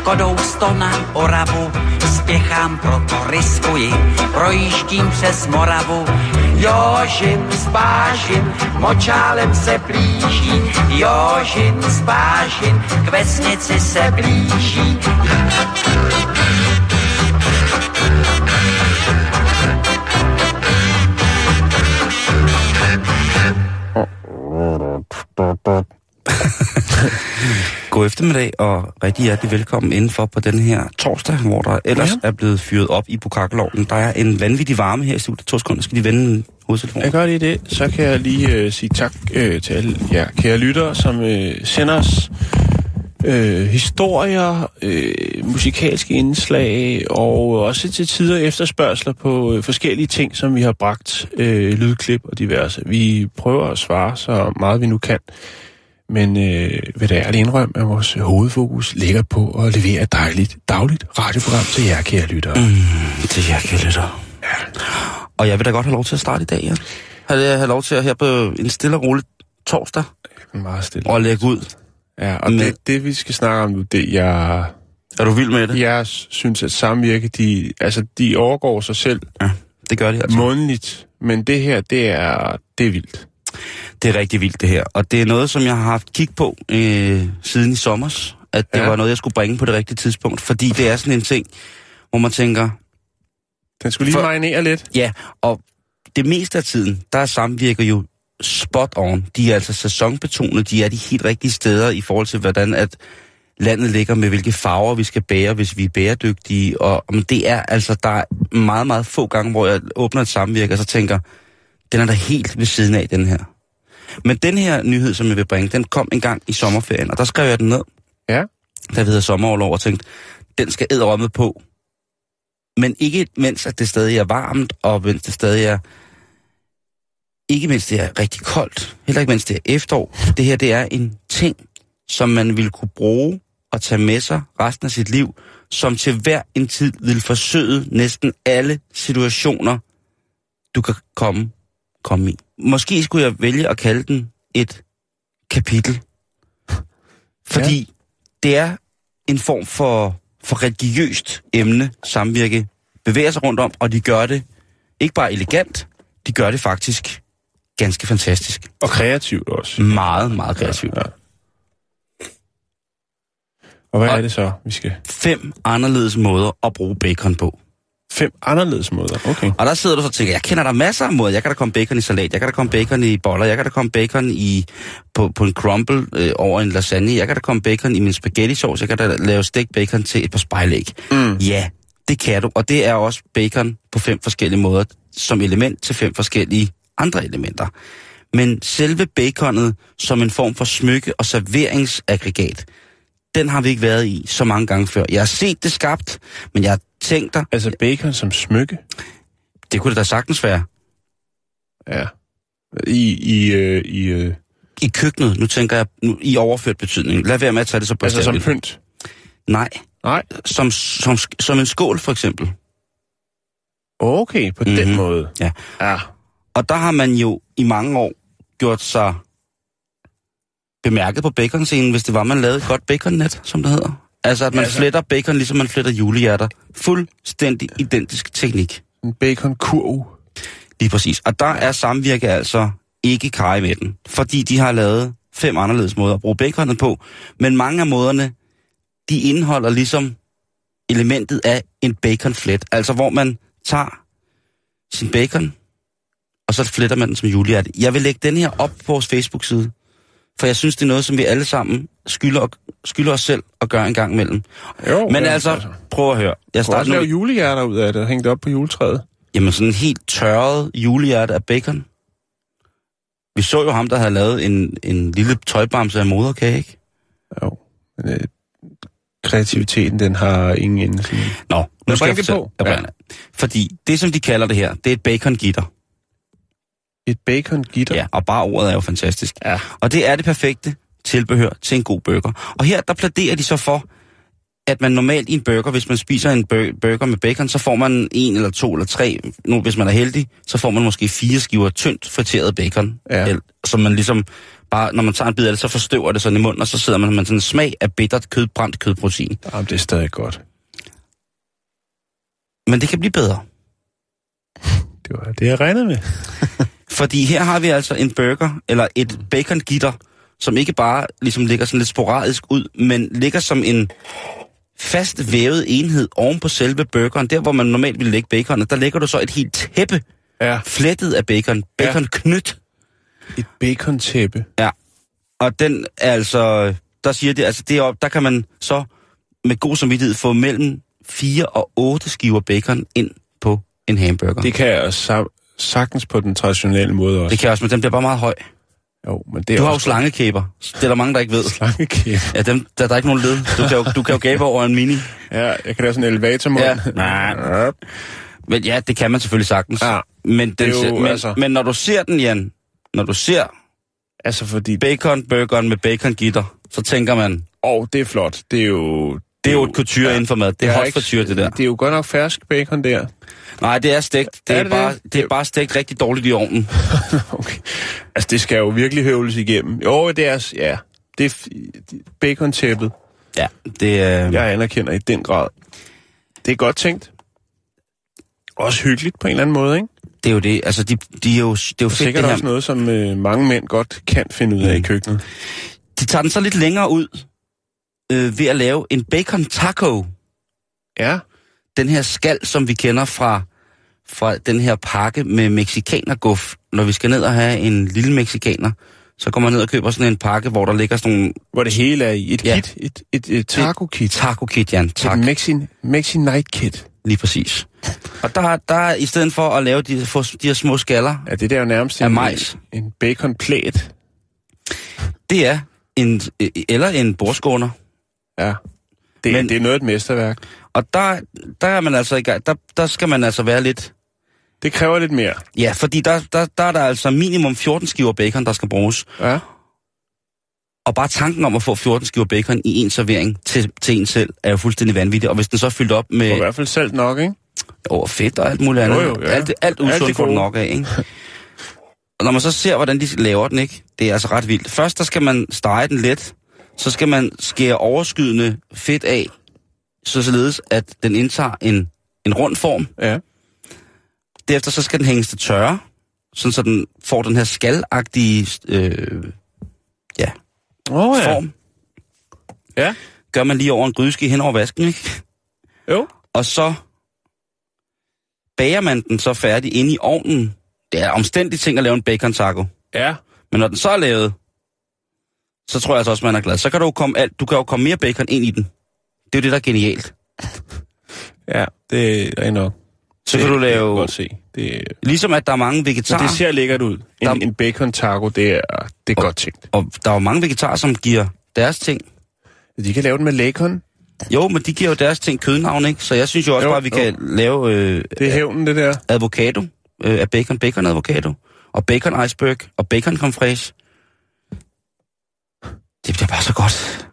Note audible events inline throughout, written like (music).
škodou na Oravu, spěchám, proto riskuji, projíždím přes Moravu. Jožin spážin, močálem se blíží, Jožin spážin, k vesnici se blíží. God eftermiddag og rigtig hjertelig velkommen indenfor på den her torsdag, hvor der ellers ja. er blevet fyret op i Bukakkeloven. Der er en vanvittig varme her i studiet. To sekunder, skal de vende hovedtelefonen? Jeg gør lige det. Så kan jeg lige øh, sige tak øh, til alle jer kære lyttere, som øh, sender os øh, historier, øh, musikalske indslag og også til tider efterspørgsler på øh, forskellige ting, som vi har bragt, øh, lydklip og diverse. Vi prøver at svare så meget vi nu kan. Men øh, vil da ærligt indrømme, at vores hovedfokus ligger på at levere et dejligt, dagligt radioprogram til jer, kære lyttere. Mm, til jer, kære lytter. Ja. Og jeg vil da godt have lov til at starte i dag, ja. Have, have lov til at her på en stille og rolig torsdag. Meget stille. Og lægge ud. Ja, og Men- det, det vi skal snakke om nu, det jeg, Er du vild med det? jeg synes, at samvirke, de, altså, de overgår sig selv Ja, det gør de altså. månedligt. Men det her, det er, det er vildt. Det er rigtig vildt, det her. Og det er noget, som jeg har haft kig på øh, siden i sommers. At det Ja. var noget, jeg skulle bringe på det rigtige tidspunkt. Fordi det er sådan en ting, hvor man tænker, Den skulle lige For- marinere lidt. ja, og det meste af tiden, der er samvirker jo spot on. De er altså sæsonbetonet, de er de helt rigtige steder i forhold til, hvordan at landet ligger med, hvilke farver vi skal bære, hvis vi er bæredygtige. Og men det er altså, der er meget, meget få gange, hvor jeg åbner et samvirke, og så tænker, den er da helt ved siden af, den her. Men den her nyhed, som jeg vil bringe, den kom en gang i sommerferien, og der skrev jeg den ned, Ja. der hedder sommerlov, og tænkte, den skal æderrømme på. Men ikke mens at det stadig er varmt, og mens det stadig er... Ikke mens det er rigtig koldt, heller ikke mens det er efterår. Det her, det er en ting, som man vil kunne bruge og tage med sig resten af sit liv, som til hver en tid vil forsøge næsten alle situationer, du kan komme, komme i. Måske skulle jeg vælge at kalde den et kapitel. Fordi ja. det er en form for, for religiøst emne, samvirke bevæger sig rundt om, og de gør det ikke bare elegant, de gør det faktisk ganske fantastisk. Og kreativt også. Meget, meget kreativt. Ja. Og hvad Og- er det så, vi skal... Fem anderledes måder at bruge bacon på. Fem anderledes måder. Okay. Og der sidder du så og tænker, jeg kender der masser af måder. Jeg kan da komme bacon i salat, jeg kan da komme bacon i boller, jeg kan da komme bacon i, på, på en crumble øh, over en lasagne, jeg kan da komme bacon i min spaghetti sauce, jeg kan da lave stegt bacon til et par spejlæg. Mm. Ja, det kan du, og det er også bacon på fem forskellige måder, som element til fem forskellige andre elementer. Men selve baconet som en form for smykke- og serveringsaggregat, den har vi ikke været i så mange gange før. Jeg har set det skabt, men jeg har tænkt dig, Altså bacon som smykke. det kunne det da sagtens være. Ja. I, i, øh, i øh, I køkkenet, nu tænker jeg nu, i overført betydning. Lad være med at tage det så altså som pynt. Nej, Nej. som, som, som en skål for eksempel. Okay, på mm-hmm. den Mhm. måde. Ja. Ja. Og der har man jo i mange år gjort sig bemærket på baconscenen, hvis det var, man lavede et godt baconnet, som det hedder. Altså, at man Altså- fletter bacon, ligesom man fletter julehjerter. Fuldstændig identisk teknik. En bacon-kurv. Lige præcis. Og der er samvirke altså ikke kaj med den, fordi de har lavet fem anderledes måder at bruge baconet på. Men mange af måderne, de indeholder ligesom elementet af en baconflet. Altså hvor man tager sin bacon, og så fletter man den som julehjerte. Jeg vil lægge den her op på vores Facebook-side, for jeg synes, det er noget, som vi alle sammen skylder, skylder os selv at gøre en gang imellem. Jo, Men ja, altså, prøv at høre. Jeg starter lave nu. julehjerter ud af det det op på juletræet. Jamen sådan en helt tørret julehjerte af bacon. Vi så jo ham, der havde lavet en, en lille tøjbamse af moderkage, ikke? Jo. Men, øh, kreativiteten, den har ingen ende. Nå, nu skal jeg fortælle. på. Jeg det. Fordi det, som de kalder det her, det er et bacon-gitter. Et bacon-gitter. Ja, og bare ordet er jo fantastisk. Ja. Og det er det perfekte tilbehør til en god burger. Og her, der pladerer de så for, at man normalt i en burger, hvis man spiser en bur- burger med bacon, så får man en eller to eller tre, nu hvis man er heldig, så får man måske fire skiver tyndt friteret bacon, Ja. el- som man ligesom bare, når man tager en bid af det, så forstøver det sådan i munden, og så sidder man med sådan en smag af bittert kød, brændt kødprotein. Jamen, det er stadig godt. Men det kan blive bedre. Det var det, jeg regnede med. (laughs) Fordi her har vi altså en burger, eller et bacongitter, som ikke bare ligesom ligger sådan lidt sporadisk ud, men ligger som en fast vævet enhed oven på selve burgeren. Der, hvor man normalt ville lægge baconet, der lægger du så et helt tæppe Ja, flettet af bacon. Bacon knyt. et bacon-tæppe. Ja. Og den er altså, der siger de, altså det op, der kan man så med god samvittighed få mellem 4 og 8 skiver bacon ind på en hamburger. Det kan jeg sa- sagtens på den traditionelle måde også. det kan også, men den bliver bare meget høj. Jo, men det er Du har jo slangekæber. Det er der mange, der ikke ved. slangekæbe. Ja, dem, der, der er ikke nogen led. Du kan jo, du kan jo gabe over en mini. Ja, jeg kan lave sådan en elevatormund. Ja. Nej. Men ja, det kan man selvfølgelig sagtens. Ja, men, den, jo men, altså- men når du ser den, Jan, når du ser Altså fordi... baconburgeren med bacongitter, så tænker man, Åh, oh, det er flot. Det er jo... det er jo et couture ja. inden for mad. Det er har hot frityr, det der. Det er jo godt nok fersk bacon der. Nej, det er stegt. Det Er er, det bare, det? det er bare stegt rigtig dårligt i ovnen. (laughs) Okay. Altså, det skal jo virkelig høvles igennem. Jo, det er... Ja, det er bacon-tæppet. Ja, det er... Jeg anerkender i den grad. Det er godt tænkt. Også hyggeligt på en eller anden måde, ikke? Det er jo det. Altså, de, de er jo, det er jo fedt, sikkert det her. også noget, som øh, mange mænd godt kan finde ud af i Mm. køkkenet. De tager den så lidt længere ud øh, ved at lave en bacon taco. Ja, den her skal, som vi kender fra, fra den her pakke med mexikanerguf, når vi skal ned og have en lille mexikaner, så går man ned og køber sådan en pakke, hvor der ligger sådan nogle hvor det hele er i et Ja. kit, et, et, et taco-kit. taco kit, Jan. Tak, Et Mexi, Mexi Night Kit. lige præcis. Og der, der i stedet for at lave de, få de her små skaller, Ja, det der er jo nærmest en, majs. en bacon-plæt. det er en, eller en bordskåner. Ja. Det, Men- det er noget et mesterværk. Og der, der er man altså i gang, der, der skal man altså være lidt, Det kræver lidt mere. ja, fordi der, der, der er der altså minimum 14 skiver bacon, der skal bruges. Ja. Og bare tanken om at få 14 skiver bacon i en servering til, til en selv, er jo fuldstændig vanvittig. Og hvis den så er fyldt op Og i med hvert fald salt nok, ikke? over fedt og alt muligt andet, Jo, jo, ja. alt, alt usundt får gode. nok af, ikke? (laughs) Og når man så ser, hvordan de laver den, ikke? Det er altså ret vildt. Først, der skal man stege den let. Så skal man skære overskydende fedt af, så således, at den indtager en, en rund form. Ja. Derefter så skal den hænges til tørre, sådan så den får den her skalagtige øh, ja, oh, ja. form. Ja. Gør man lige over en grydeske hen over vasken, ikke? Jo. Og så bager man den så færdig inde i ovnen. Det er omstændigt ting at lave en bacon taco. Ja. Men når den så er lavet, så tror jeg altså også, man er glad. Så kan du jo komme, alt, du kan jo komme mere bacon ind i den. Det er jo det, der er genialt. (laughs) Ja, det er nok. Så det, kan du Det kan lave... godt se. Det, Ligesom at der er mange vegetarer, det ser lækkert ud. En, Der- en bacon taco, det er, det er Og- godt tænkt. og der er jo mange vegetarer, som giver deres ting. De kan lave den med bacon. Jo, men de giver jo deres ting kødnavn, ikke? Så jeg synes jo også Jo, bare, at vi jo. kan lave øh, Det er hævnen, det der. avocado øh, af bacon, bacon avocado, og bacon iceberg, og bacon confraiche. Det bliver bare så godt.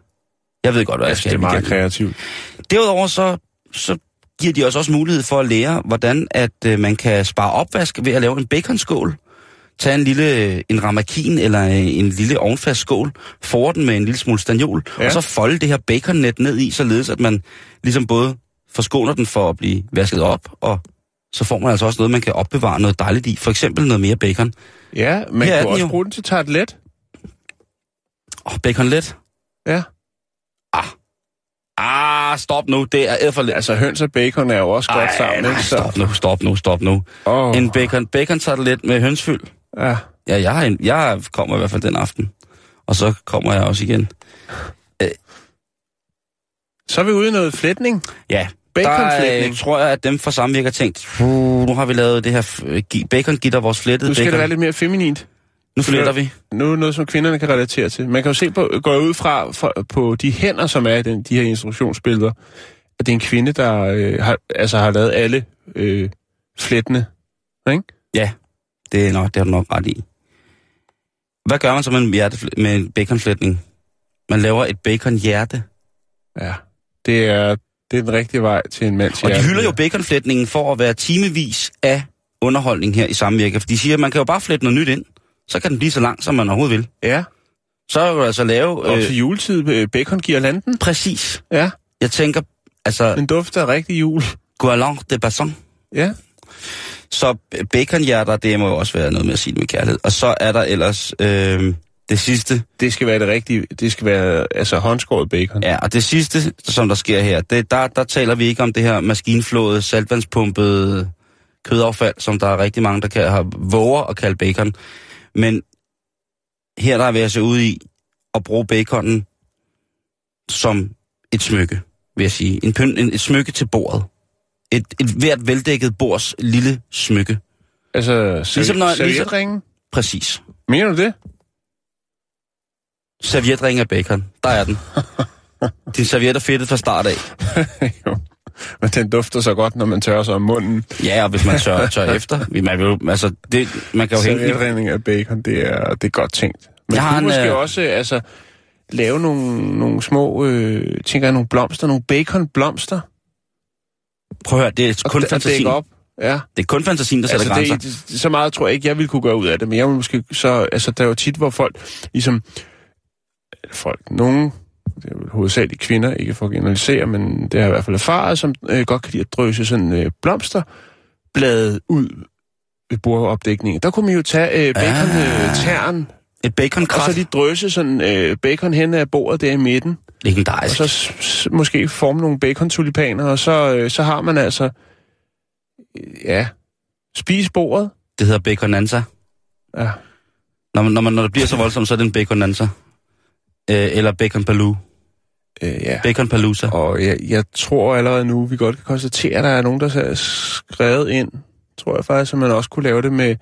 Jeg ved godt, hvad jeg Altså, skal det er meget kreativt. Derudover så, så giver de os også mulighed for at lære, hvordan at øh, man kan spare opvask ved at lave en baconskål. Tag en lille en ramakin eller øh, en lille ovenfast skål, for den med en lille smule stagnol, ja. Og så folde det her baconnet ned i, således at man ligesom både forskåner den for at blive vasket op, og så får man altså også noget, man kan opbevare noget dejligt i. For eksempel noget mere bacon. Ja, man Her er kunne også jo. bruge den til tartelet. Åh, oh, bacon let. Ja. Ah, stop nu. Det er æd for let. Altså, høns og bacon er jo også godt sammen, nej, ikke? stop nu, stop nu, stop nu. Oh. En bacon, bacon tartelet med hønsfyld. Ja. Ja, jeg, har en, jeg kommer i hvert fald den aften. Og så kommer jeg også igen. Så er vi ude i noget flætning. Ja, der Baconflætning. øh, tror jeg, at dem fra samme virke har tænkt, "Uh, nu har vi lavet det her bacon-gitter, vores flettede Nu skal bacon. det være lidt mere feminint. Nu fletter vi. Nu er noget, som kvinderne kan relatere til. Man kan jo se på, går ud fra, fra på de hænder, som er i den, de her instruktionsbilleder, at det er en kvinde, der øh, har, altså har lavet alle øh, flættene. Ikke? Ja, det er, nok, det har du nok ret i. Hvad gør man så med en, hjerte, med en baconflætning? Man laver et baconhjerte. Ja, det er, det er den rigtige vej til en mands Og de hylder jo baconflætningen for at være timevis af underholdning her i samvirke. For de siger, at man kan jo bare flette noget nyt ind. Så kan den blive så lang, som man overhovedet vil. Ja, Så kan du altså lave... op til juletid, øh, bacon giver landen. præcis. Ja, Jeg tænker, altså, den dufter af rigtig jul. Guerlain de Basson. Ja, Så baconhjerter, det må jo også være noget med at sige med kærlighed. Og så er der ellers øh, det sidste. det skal være det rigtige. Det skal være altså håndskåret bacon. Ja, og det sidste, som der sker her, det, der, der taler vi ikke om det her maskinflåede, saltvandspumpede kødaffald, som der er rigtig mange, der kan, har våger at kalde bacon. Men her der er vi altså ude i at bruge baconen som et smykke, vil jeg sige. En, pynt, en, et smykke til bordet. Et, et hvert veldækket bords lille smykke. Altså, Ligesom ligesom når- når, servietringen. Præcis. Mener du det? Servietring af bacon. Der er den. (laughs) Din serviet er fedtet fra start af. jo. (laughs) Men den dufter så godt, når man tørrer sig om munden. Ja, og hvis man tør, tør efter. (laughs) Man, vil, altså, det, man kan jo hænge den. Servietregning af bacon, det er, det er godt tænkt. Men Jeg har en, måske øh, også altså, lave nogle, nogle små, øh, tænker jeg, nogle blomster, nogle baconblomster. Prøv at høre, det er kun og fantasien. op. Ja, Det er kun fantasien, der sætter altså grænser. det, det, så meget tror jeg ikke, jeg ville kunne gøre ud af det, men jeg vil måske så, altså der er jo tit, hvor folk, ligesom, folk, nogen, det er jo hovedsageligt kvinder, ikke for at generalisere, men det har jeg i hvert fald erfaret, som øh, godt kan lide at drøse sådan øh, blomsterblade ud ved bordopdækningen. Der kunne man jo tage øh, bacon-tern, Et og baconkrat. så lige drøse sådan øh, bacon hen af bordet der i midten, og Legendarisk. så s- s- måske forme nogle bacon-tulipaner, og så, øh, så har man altså, øh, ja, spis bordet. Det hedder baconanza. Ja. Når, man, når, man, når det bliver så voldsomt, så er det en baconanza. Øh, eller bacon paloo. Øh, ja. Bacon palooza. Og jeg, jeg tror allerede nu, vi godt kan konstatere, at der er nogen, der har skrevet ind, tror jeg faktisk, at man også kunne lave det med...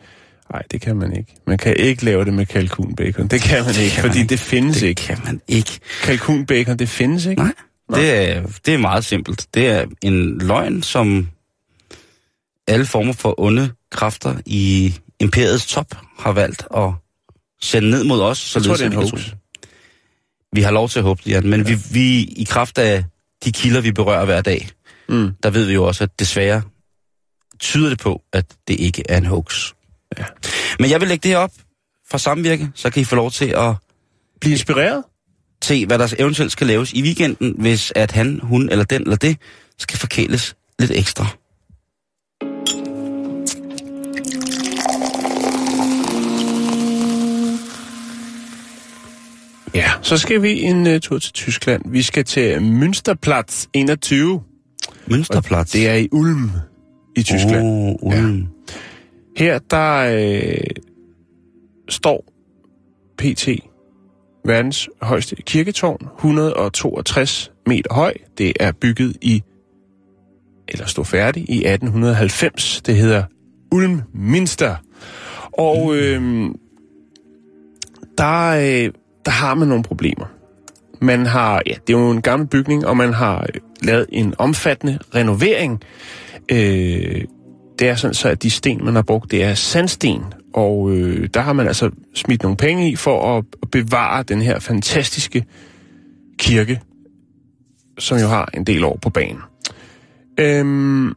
Nej, det kan man ikke. Man kan ikke lave det med kalkunbacon. Det kan man ikke, kan man fordi ikke. det findes Det ikke. kan man ikke. Kalkunbacon, det findes ikke. Nej. Det er, det er meget simpelt. Det er en løgn, som alle former for onde kræfter i imperiets top har valgt at sende ned mod os. Jeg tror, det er en hoax. Vi har lov til at håbe det, Jan, men ja. vi, vi, i kraft af de kilder, vi berører hver dag, Mm. der ved vi jo også, at desværre tyder det på, at det ikke er en hoax. Ja. Men jeg vil lægge det her op fra samvirke, så kan I få lov til at Bliv inspireret. se, hvad der eventuelt skal laves i weekenden, hvis at han, hun eller den eller det skal forkæles lidt ekstra. Ja. Så skal vi en uh, tur til Tyskland. Vi skal til Münsterplatz 21. Mønsterplads. Det er i Ulm i Tyskland. Oh, Ulm. Her der øh, står PT verdens højeste kirketårn, 162 meter høj. Det er bygget i, eller stod færdig i 1890. Det hedder Ulm Minster. Og øh, der, øh, der har man nogle problemer. Man har, ja, det er jo en gammel bygning, og man har øh, lavet en omfattende renovering. Øh, det er sådan så, at de sten, man har brugt, det er sandsten. Og øh, der har man altså smidt nogle penge i for at at bevare den her fantastiske kirke, som jo har en del år på banen. Øhm,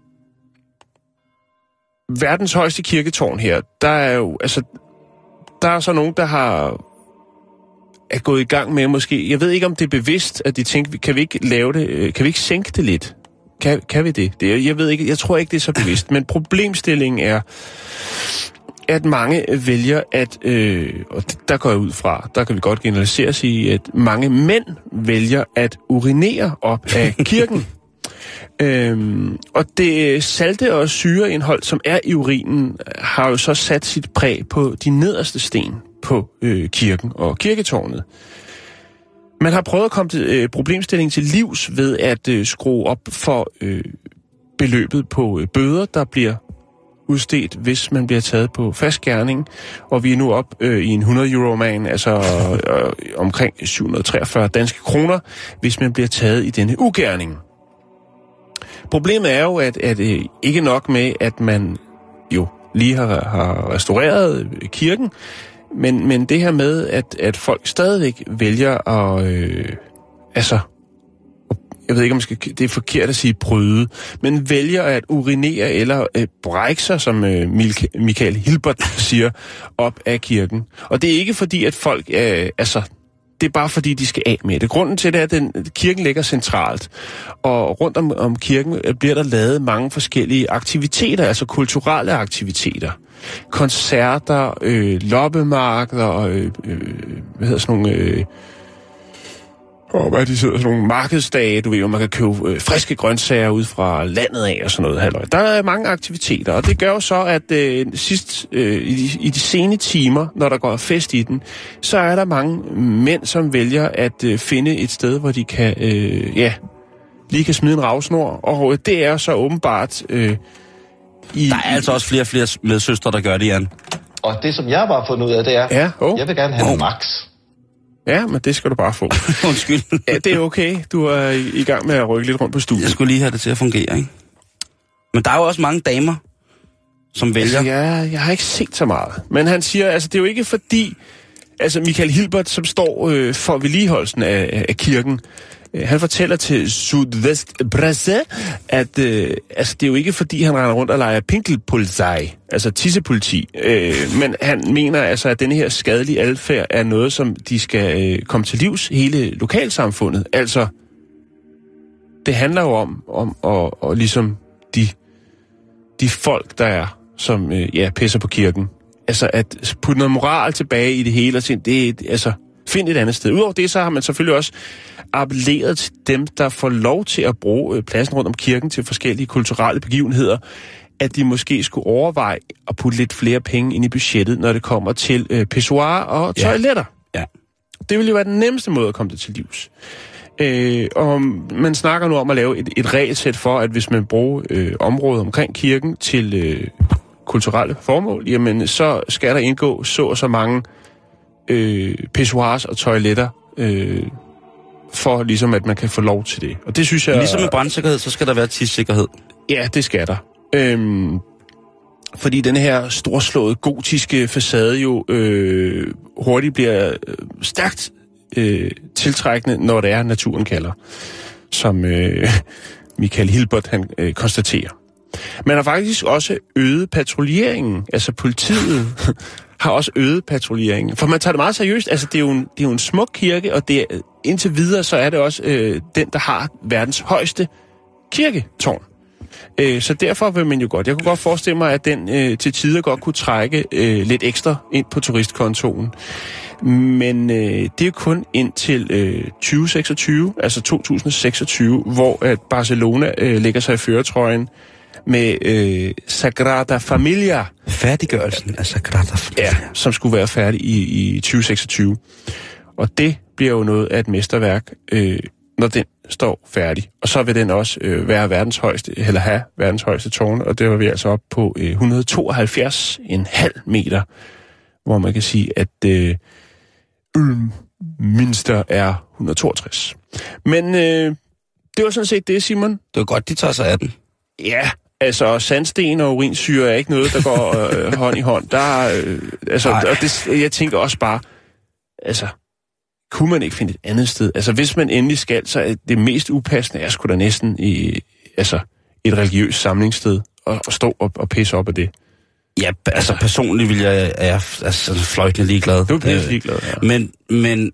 verdens højeste kirketårn her, der er jo, altså, der er så nogen, der har er gået i gang med måske, jeg ved ikke om det er bevidst, at de tænker, kan vi ikke lave det, øh, kan vi ikke sænke det lidt? Kan, kan vi det? det? Jeg ved ikke, jeg tror ikke, det er så bevidst, men problemstillingen er, at mange vælger at, øh, og der går jeg ud fra, der kan vi godt generalisere sige, at mange mænd vælger at urinere op af kirken. (laughs) Øhm, og det salte og syreindhold, som er i urinen, har jo så sat sit præg på de nederste sten på øh, kirken og kirketårnet. Man har prøvet at komme til øh, problemstillingen til livs ved at øh, skrue op for øh, beløbet på øh, bøder, der bliver udstedt, hvis man bliver taget på fast gerning. Og vi er nu op øh, i en 100 euro man, altså øh, omkring 743 danske kroner, hvis man bliver taget i denne ugerning. Problemet er jo, at, at øh, ikke nok med, at man jo lige har, har restaureret kirken, Men, men det her med, at, at folk stadigvæk vælger at... Øh, altså, jeg ved ikke, om man skal, det er forkert at sige bryde, men vælger at urinere eller øh, brække sig, som øh, Michael Hilbert siger, op af kirken. Og det er ikke fordi, at folk, øh, altså, det er bare fordi, de skal af med det. Grunden til det er, at den, kirken ligger centralt, og rundt om, om kirken øh, bliver der lavet mange forskellige aktiviteter, altså kulturelle aktiviteter. Koncerter, øh, loppemarkeder, øh, øh, hvad hedder sådan nogle... Øh, og hvad de sidder, sådan nogle markedsdage, du ved, hvor man kan købe øh, friske grøntsager ud fra landet af og sådan noget. Halløj. Der er mange aktiviteter, og det gør jo så, at øh, sidst øh, i, de, i de sene timer, når der går fest i den, så er der mange mænd, som vælger at øh, finde et sted, hvor de kan, øh, ja, lige kan smide en ravsnor, og det er så åbenbart... Øh, i, der er altså også flere og flere medsøstre, der gør det, Jan. Og det, som jeg bare har fundet ud af, det er, ja, oh. jeg vil gerne have oh. en max. Ja, men det skal du bare få. (laughs) Undskyld. ja, det er okay. Du er i, i gang med at rykke lidt rundt på studiet. Jeg skulle lige have det til at fungere, ikke? Men der er jo også mange damer, som vælger... Altså, ja, jeg har ikke set så meget. Men han siger, altså det er jo ikke fordi... Altså Michael Hilbert, som står øh, for vedligeholdelsen af, af kirken, Øh, han fortæller til Sudvest Presse, at øh, altså, det er jo ikke fordi, han render rundt og leger pinkelpulsej, altså tissepoliti, øh, men han mener altså, at den her skadelige adfærd er noget, som de skal øh, komme til livs, hele lokalsamfundet. Altså, det handler jo om, om og, og ligesom de, de folk, der er, som øh, ja, pisser på kirken. Altså, at putte noget moral tilbage i det hele, og sige, det, altså, find et andet sted. Udover det, så har man selvfølgelig også appelleret til dem, der får lov til at bruge øh, pladsen rundt om kirken til forskellige kulturelle begivenheder, at de måske skulle overveje at putte lidt flere penge ind i budgettet, når det kommer til øh, pissoir og toiletter. Ja. ja. Det ville jo være den nemmeste måde at komme det til livs. Øh, og man snakker nu om at lave et, et regelsæt for, at hvis man bruger øh, området omkring kirken til øh, kulturelle formål, jamen så skal der indgå så og så mange øh, pissoirs og toiletter øh, for ligesom, at man kan få lov til det. Og det synes jeg... Ligesom med brandsikkerhed, så skal der være tidssikkerhed. Ja, det skal der. Øhm, fordi den her storslåede gotiske facade jo øh, hurtigt bliver øh, stærkt øh, tiltrækkende, når det er, naturen kalder. Som øh, (laughs) Michael Hilbert han øh, konstaterer. Man har faktisk også øget patruljeringen. Altså politiet (laughs) har også øget patruljeringen. For man tager det meget seriøst. Altså, det er jo en, det er jo en smuk kirke, og det er, indtil videre, så er det også øh, den, der har verdens højeste kirketårn. Øh, så derfor vil man jo godt. Jeg kunne godt forestille mig, at den øh, til tider godt kunne trække øh, lidt ekstra ind på turistkontoen. Men øh, det er kun indtil øh, 2026, altså 2026, hvor at Barcelona øh, lægger sig i føretrøjen med øh, Sagrada Familia. Færdiggørelsen af Sagrada Familia. Ja, som skulle være færdig i, i 2026. Og det bliver jo noget af et mesterværk, øh, når den står færdig. Og så vil den også øh, være verdens højeste, eller have verdens højeste tårn, og det var vi altså op på øh, 172,5 meter, hvor man kan sige, at øh, Ulm Minster er 162. Men øh, det var sådan set det, Simon. Det var godt, de tager sig af den. Ja, Altså, sandsten og urinsyre er ikke noget, der går øh, (laughs) hånd i hånd. Der, øh, altså, og det, jeg tænker også bare, altså, kunne man ikke finde et andet sted? Altså, hvis man endelig skal, så er det mest upassende, er sgu da næsten i, altså, et religiøst samlingssted, og, og stå og, og pisse op af det. Ja, altså personligt vil jeg, er jeg altså, fløjtende ligeglad. Du er øh, ligeglad, ja. Men, men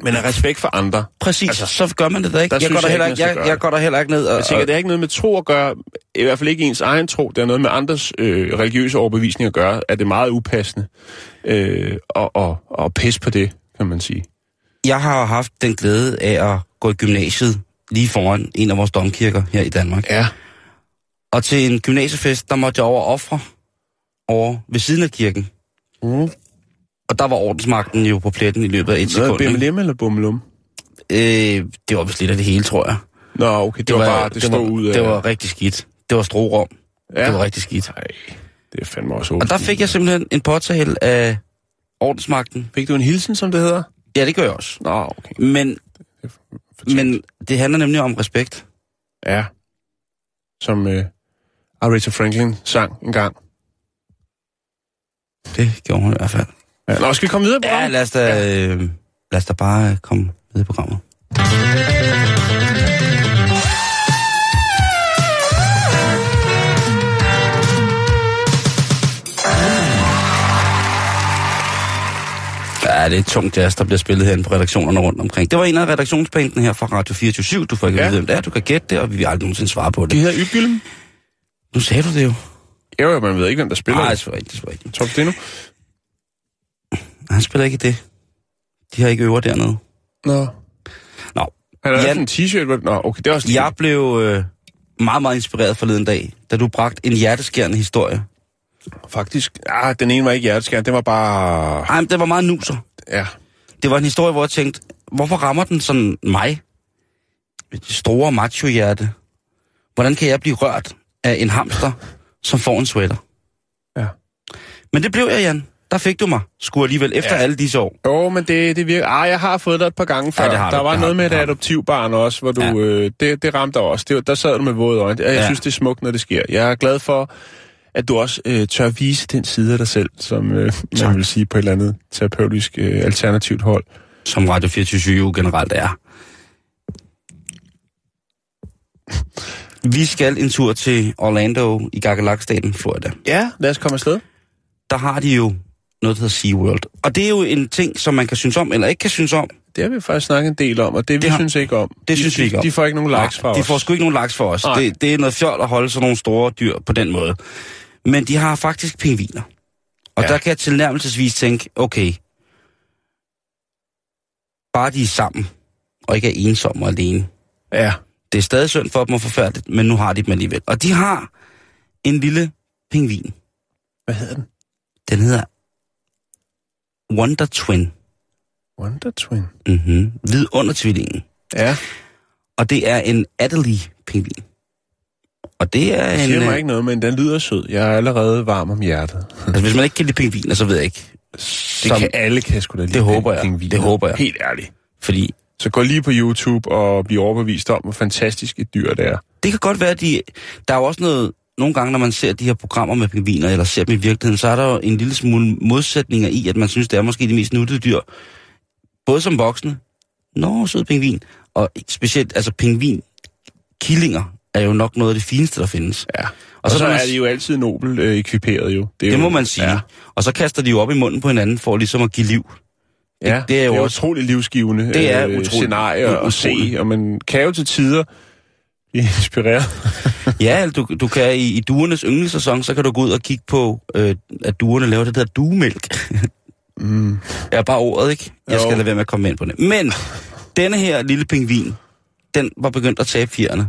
men af respekt for andre. Præcis, altså, så gør man det da ikke. Jeg går, der heller, jeg, jeg, jeg går der heller ikke ned og... Jeg tænker, det har ikke noget med tro at gøre, i hvert fald ikke ens egen tro, det har noget med andres øh, religiøse overbevisning at gøre, at det er meget upassende øh, og, og, og pisse på det, kan man sige. Jeg har haft den glæde af at gå i gymnasiet lige foran en af vores domkirker her i Danmark. Ja. Og til en gymnasiefest, der måtte jeg over ofre over ved siden af kirken. Mm. Og der var ordensmagten jo på pletten i løbet af et sekund. BMLM eller Bummelum? Øh, det var vist lidt af det hele, tror jeg. Nå, okay, det, det var, var bare, det, det stod ud af... Det var rigtig skidt. Det var strorum. Ja. Det var rigtig skidt. Nej, det er fandme også Og der fik jeg simpelthen en påtale af ordensmagten. Fik du en hilsen, som det hedder? Ja, det gør jeg også. Nå, okay. Men, men det handler nemlig om respekt. Ja. Som uh, Aretha Franklin sang en gang. Det gjorde hun i hvert fald. Ja, nå, skal vi komme videre på Ja, lad os da, øh, lad os da bare øh, komme videre i programmet. Ja, det er tungt jazz, der bliver spillet herinde på redaktionerne rundt omkring. Det var en af redaktionsbænkene her fra Radio 24 Du får ikke Ja. ja. vide, hvem det er. Du kan gætte det, og vi vil aldrig nogensinde svare på De det. hedder Ybgylden. Nu sagde du det jo. Jo, jo, man ved ikke, hvem der spiller. Nej, det er rigtigt, det er rigtigt. Top det nu. Han spiller ikke i det. De har ikke øver dernede. Nå. Nå, Han har Jan- en t-shirt. Nå, okay, det er også jeg blev øh, meget, meget inspireret forleden dag, da du bragte en hjerteskærende historie. Faktisk, ah, den ene var ikke hjerteskærende, den var bare... Ej, men det var meget nuser. Ja, Det var en historie, hvor jeg tænkte, hvorfor rammer den sådan mig? Et store macho-hjerte. Hvordan kan jeg blive rørt af en hamster, som får en sweater? Ja. Men det blev jeg, Jan. Der fik du mig, sgu alligevel, efter Ja. alle disse år. Jo, men det, det virker... Ah, jeg har fået dig et par gange før. Ja, det har der du, var det noget har med et adoptivbarn også, hvor du... Ja. Øh, det, det ramte dig også. Det, der sad du med våde øjne. Jeg ja. Synes, det er smukt, når det sker. Jeg er glad for, at du også øh, tør vise den side af dig selv, som øh, man vil sige på et eller andet terapeutisk øh, alternativt hold. Som Radio 24 jo generelt er. Vi skal en tur til Orlando i Gagalak-staten, Florida. Ja, lad os komme afsted. Der har de jo noget, der hedder SeaWorld. Og det er jo en ting, som man kan synes om, eller ikke kan synes om. Det har vi faktisk snakket en del om, og det, vi Det har- synes ikke om. Det de, synes vi ikke om. De får ikke nogen likes fra Nej, de os. får sgu ikke nogen laks for os. Det, det er noget fjol at holde sådan nogle store dyr på den måde. Men de har faktisk pingviner. Og ja. der kan jeg tilnærmelsesvis tænke, okay, bare de er sammen, og ikke er ensomme og alene. Ja. Det er stadig synd for dem og forfærdeligt, men nu har de dem alligevel. Og de har en lille pingvin. Hvad hedder den? Den hedder Wonder Twin. Wonder Twin. Mm-hmm. Vidundertvillingen. Ja, Og det er en Adelie-pingvin. Og det er det en... siger mig øh, ikke noget, men den lyder sød. Jeg er allerede varm om hjertet. (laughs) Altså, hvis man ikke kan lide pingviner, så ved jeg ikke. Det Som- kan alle kan sgu da lide. Det håber jeg. pingviner. Det håber jeg. Helt ærligt. Fordi Så gå lige på YouTube og bliv overbevist om, hvor fantastisk et dyr det er. det kan godt være, at de... Der er jo også noget... Nogle gange, når man ser de her programmer med pingviner, eller ser dem i virkeligheden, så er der jo en lille smule modsætninger i, at man synes, det er måske de mest nuttede dyr. Både som voksne. Nå, sød pingvin. Og specielt, altså pingvin, killinger, er jo nok noget af det fineste, der findes. Ja. Og, Og så, så man er de jo altid nobel øh, ekviperet jo. er Det jo, må man sige. Ja. Og så kaster de jo op i munden på hinanden, for ligesom at give liv. ja det er jo det er også- utroligt livsgivende Det er øh, utroligt. scenarier at se, og man kan jo til tider inspireret. Ja, eller du, du kan i, i duernes yndlingssæson, så kan du gå ud og kigge på, øh, at duerne laver det der duemælk. Mm. Ja, bare ordet, ikke? Jeg Jo. skal lade være med at komme ind på det. Men denne her lille pingvin, den var begyndt at tabe fjerne.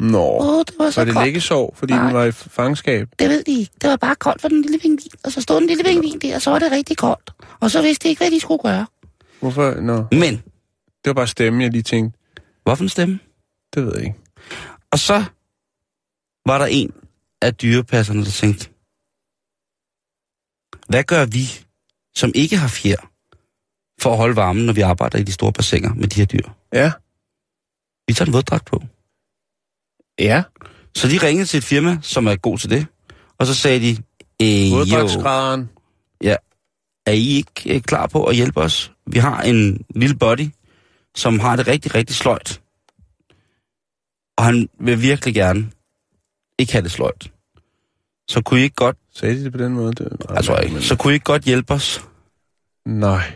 Nå, Åh, det var så var det liggesov, fordi Nej. den var i fangenskab? Det ved de ikke. Det var bare koldt for den lille pingvin. Og så stod den lille pingvin der, og så var det rigtig koldt. Og så vidste de ikke, hvad de skulle gøre. Hvorfor? Nå, Men, det var bare stemmen, jeg lige tænkte. hvorfor en stemme? Det ved jeg ikke. Og så var der en af dyrepasserne, der tænkte, hvad gør vi, som ikke har fjer, for at holde varmen, når vi arbejder i de store bassiner med de her dyr? Ja. Vi tager en våddragt på. Ja. Så de ringede til et firma, som er god til det, og så sagde de, jo, Våddragtsskrædderen. er I ikke øh, klar på at hjælpe os? Vi har en lille body, som har det rigtig, rigtig sløjt. Og han vil virkelig gerne ikke have det sløjt. Så kunne I ikke godt, Sagde de det på den måde? Det, jeg tror ikke, så kunne I ikke godt hjælpe os? Nej.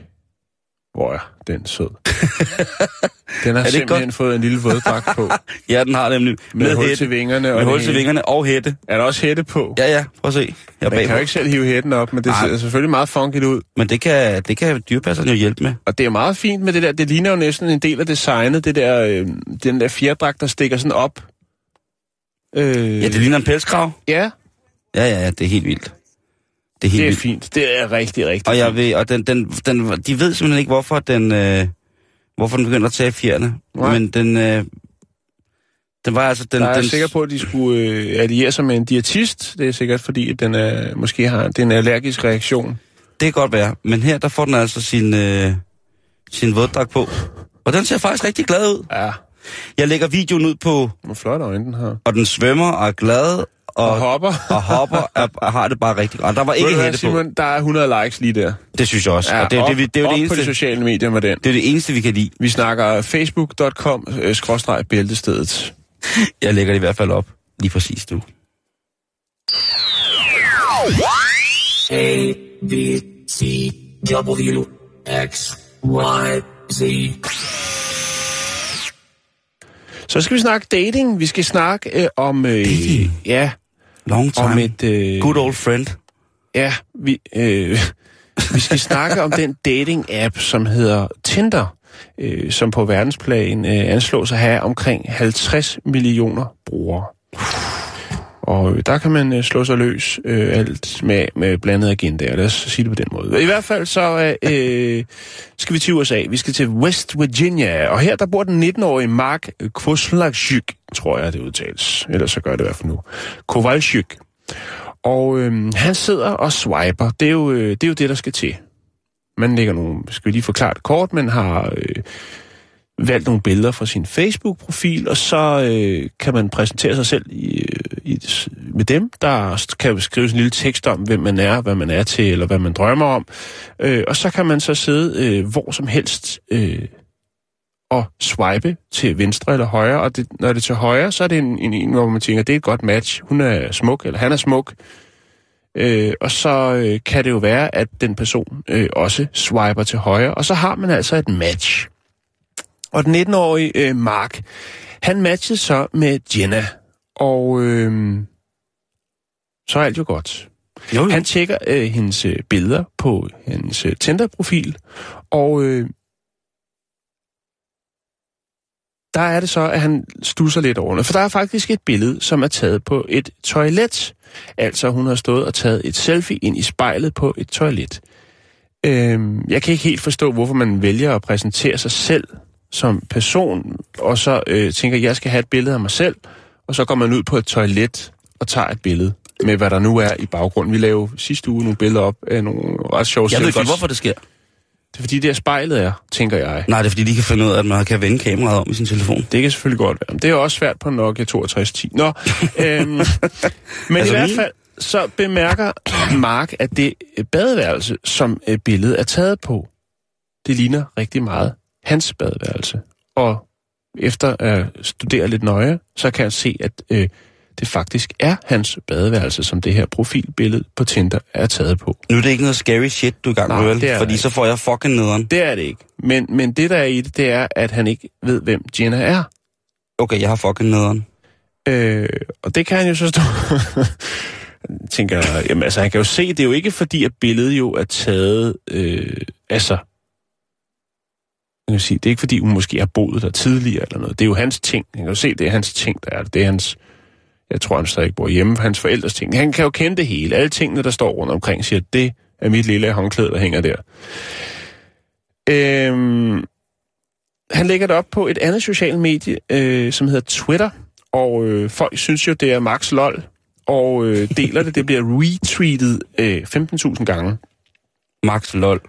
Hvor er den sød. (laughs) den har simpelthen godt? fået en lille våddragt på. (laughs) Ja, den har nemlig. Med, Med, hul hætte, til vingerne. og med det hul til vingerne og hætte. Er der også hætte på? Ja, ja, prøv at se. Jeg Man kan jo ikke selv hive hætten op, men det ser selvfølgelig meget funky ud. Men det kan, det kan dyrepasserne jo hjælpe med. Og det er meget fint med det der. Det ligner jo næsten en del af designet. Det der, øh, den der fjerdragt, der stikker sådan op. Øh, Ja, det ligner en pelskrav. ja, Ja, ja, ja, det er helt vildt. Det er helt det er vildt. fint. Det er rigtig, rigtig Og jeg ved, og den, den, den, de ved simpelthen ikke, hvorfor den, øh, hvorfor den begynder at tage fjerne. Nej. Men den, øh, den var altså... Den, Der er den, sikker på, at de skulle øh, alliere sig med en diætist. Det er sikkert fordi, at den er, måske har det er en allergisk reaktion. Det kan godt være. Men her, der får den altså sin, øh, sin våddragt på. Og den ser faktisk rigtig glad ud. Ja, Jeg lægger videoen ud på, hvor flot øjne den har. og den svømmer og er glad, og, Og hopper. og hopper er, er, har det bare rigtig godt. Og Der var ikke du hætte på. Simon, der er 100 likes lige der. Det synes jeg også. og det, er op, det, vi, det, er det, på de eneste, sociale medier med den. det er det eneste, vi kan lide. Vi snakker facebook.com øh. (laughs) Jeg lægger det i hvert fald op lige præcis nu. A, B, C, W, X, Y, Z. Så skal vi snakke dating. Vi skal snakke øh, om... Øh, Dating? Ja, Long time. om et... Øh, Good old friend. Ja, vi, øh, vi skal snakke om den dating-app, som hedder Tinder, øh, som på verdensplan øh, anslås at have omkring 50 millioner brugere. Og der kan man øh, slå sig løs øh, alt med, med blandet agenda, Lad os sige det på den måde. I hvert fald så øh, øh skal vi til USA. Vi skal til West Virginia. Og her der bor den 19-årige Mark Kvoslaczyk, tror jeg det udtales. Ellers så gør det i hvert fald nu. Kowalczyk. Og øh, han sidder og swiper. Det er, jo, øh, det er jo det, der skal til. Man lægger nogle, skal vi lige forklare det kort, man har øh, valgt nogle billeder fra sin Facebook-profil, og så øh, kan man præsentere sig selv i, øh, i, med dem. Der kan skrives en lille tekst om, hvem man er, hvad man er til, eller hvad man drømmer om. Øh, og så kan man så sidde øh, hvor som helst øh, og swipe til venstre eller højre, og det, når det er til højre, så er det en, en, en, hvor man tænker, det er et godt match. Hun er smuk, eller han er smuk. Øh, og så øh, kan det jo være, at den person øh, også swiper til højre, og så har man altså et match. Og den 19-årige øh, Mark, han matchede så med Jenna, og øh, så er alt jo godt. Jo, jo. Han tjekker øh, hendes øh, billeder på hendes øh, Tinder-profil, og øh, der er det så, at han stusser lidt over det. For der er faktisk et billede, som er taget på et toilet. Altså, hun har stået og taget et selfie ind i spejlet på et toilet. Øhm, jeg kan ikke helt forstå, hvorfor man vælger at præsentere sig selv som person, og så øh, tænker, jeg skal have et billede af mig selv, og så går man ud på et toilet og tager et billede med, hvad der nu er i baggrunden. Vi lavede sidste uge nogle billeder op af nogle ret sjove Jeg ved godt, hvorfor det sker. Det er fordi, det er spejlet er, tænker jeg. Nej, det er fordi, de kan finde ud af, at man kan vende kameraet om i sin telefon. Det kan selvfølgelig godt være. Men det er også svært på Nokia 6210. Nå, (laughs) øhm, men altså, i hvert fald så bemærker Mark, at det badeværelse, som øh, billedet er taget på, det ligner rigtig meget hans badeværelse. Og efter at studere lidt nøje, så kan jeg se, at øh, det faktisk er hans badeværelse, som det her profilbillede på Tinder er taget på. Nu er det ikke noget scary shit, du er i gang Nej, med, vel? Fordi det så får jeg fucking nederen. Det er det ikke. Men, men det, der er i det, det er, at han ikke ved, hvem Jenna er. Okay, jeg har fucking nederen. Øh, og det kan han jo så stå... (laughs) tænker jamen altså, han kan jo se, det er jo ikke fordi, at billedet jo er taget, øh, altså, man kan sige, det er ikke fordi, hun måske har boet der tidligere eller noget. Det er jo hans ting. Han kan jo se, det er hans ting, der er det. Det er hans, jeg tror, han stadig bor hjemme, hans forældres ting. Han kan jo kende det hele. Alle tingene, der står rundt omkring, siger, det er mit lille håndklæde, der hænger der. Øhm, han lægger det op på et andet socialt medie, øh, som hedder Twitter, og øh, folk synes jo, det er max lol, og øh, deler det. Det bliver retweetet øh, 15.000 gange. Max lol.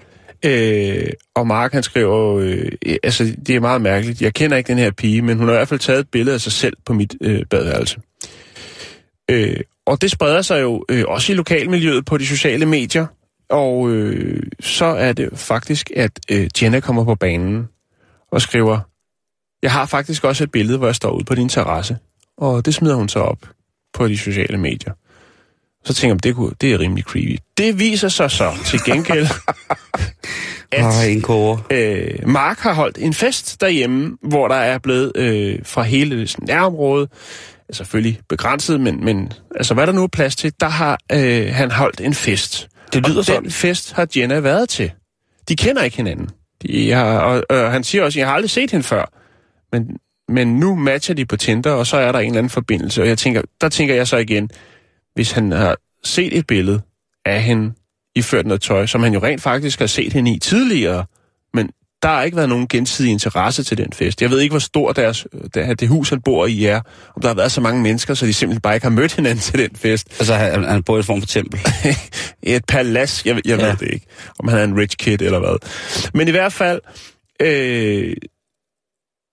Øh, og Mark, han skriver, øh, altså, det er meget mærkeligt. Jeg kender ikke den her pige, men hun har i hvert fald taget et billede af sig selv på mit øh, badeværelse. Øh, og det spreder sig jo øh, også i lokalmiljøet på de sociale medier. Og øh, så er det faktisk, at øh, Jenna kommer på banen og skriver, jeg har faktisk også et billede, hvor jeg står ude på din terrasse. Og det smider hun så op på de sociale medier. Så tænker jeg, det, kunne, det er rimelig creepy. Det viser sig så til gengæld, (laughs) at Ej, en øh, Mark har holdt en fest derhjemme, hvor der er blevet øh, fra hele sådan nærområdet, selvfølgelig begrænset, men, men altså hvad der nu er plads til, der har øh, han holdt en fest. Det lyder og sådan. den fest har Jenna været til. De kender ikke hinanden. De har, og, og han siger også, jeg har aldrig set hende før. Men, men nu matcher de på Tinder, og så er der en eller anden forbindelse. Og jeg tænker, der tænker jeg så igen, hvis han har set et billede af hende iført noget tøj, som han jo rent faktisk har set hende i tidligere, men der har ikke været nogen gensidig interesse til den fest. Jeg ved ikke, hvor stor deres, det, det hus, han bor i, er. Om der har været så mange mennesker, så de simpelthen bare ikke har mødt hinanden til den fest. Altså, han, han bor i en form for tempel. (laughs) Et palads, jeg, jeg Ja. ved det ikke. Om han er en rich kid eller hvad. Men i hvert fald, øh,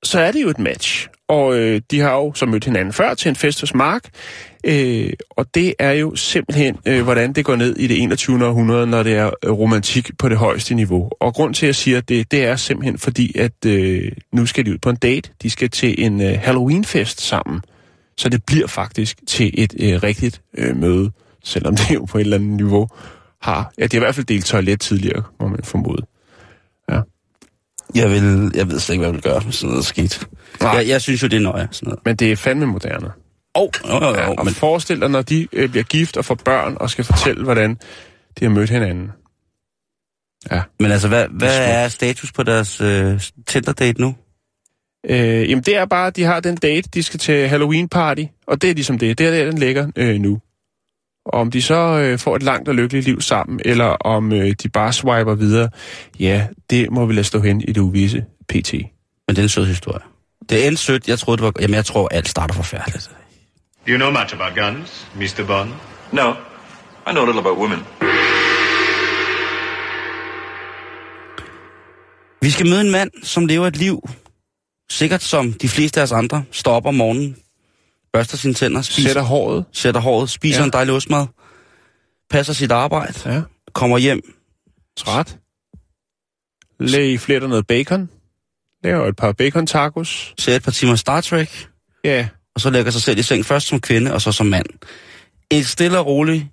så er det jo et match. og øh, de har jo så mødt hinanden før til en fest hos Mark. Øh, og det er jo simpelthen, øh, hvordan det går ned i det 21. århundrede, når det er øh, romantik på det højeste niveau. Og grund til, at jeg siger det, det er simpelthen fordi, at øh, nu skal de ud på en date. De skal til en øh, Halloween-fest sammen. Så det bliver faktisk til et øh, rigtigt øh, møde, selvom det jo på et eller andet niveau har... Ja, de har i hvert fald delt toilet tidligere, må man formode. Jeg, vil, jeg ved slet ikke, hvad jeg vil gøre med sådan noget skidt. Nej. Jeg, jeg synes jo, det er nøje. Sådan noget. Men det er fandme moderne. Oh, jo, jo, Ja, og men forestil dig, når de øh, bliver gift og får børn og skal fortælle, hvordan de har mødt hinanden. Ja. Men altså, hvad, hvad er status på deres øh, Tinder-date nu? Øh, jamen det er bare, at de har den date, de skal til Halloween party, og det er ligesom det. Det er der, den ligger øh, nu. Og om de så øh, får et langt og lykkeligt liv sammen, eller om øh, de bare swiper videre, ja, det må vi lade stå hen i det uvisse pt. Men det er en sød historie. Det er en sødt. Jeg troede, det var... Jamen, jeg tror, alt starter forfærdeligt. Do you know much about guns, Mr. Bond? No, I know a little about women. Vi skal møde en mand, som lever et liv, sikkert som de fleste af os andre, står op om morgenen, børster sine tænder, spiser, Sætter håret. sætter håret, spiser Ja. en dejlig ostmad, passer sit arbejde, Ja. kommer hjem, Træt. Læg fletter noget bacon. Laver et par bacon tacos. ser et par timer Star Trek, Ja, og så lægger sig selv i seng først som kvinde, og så som mand. Et stille og roligt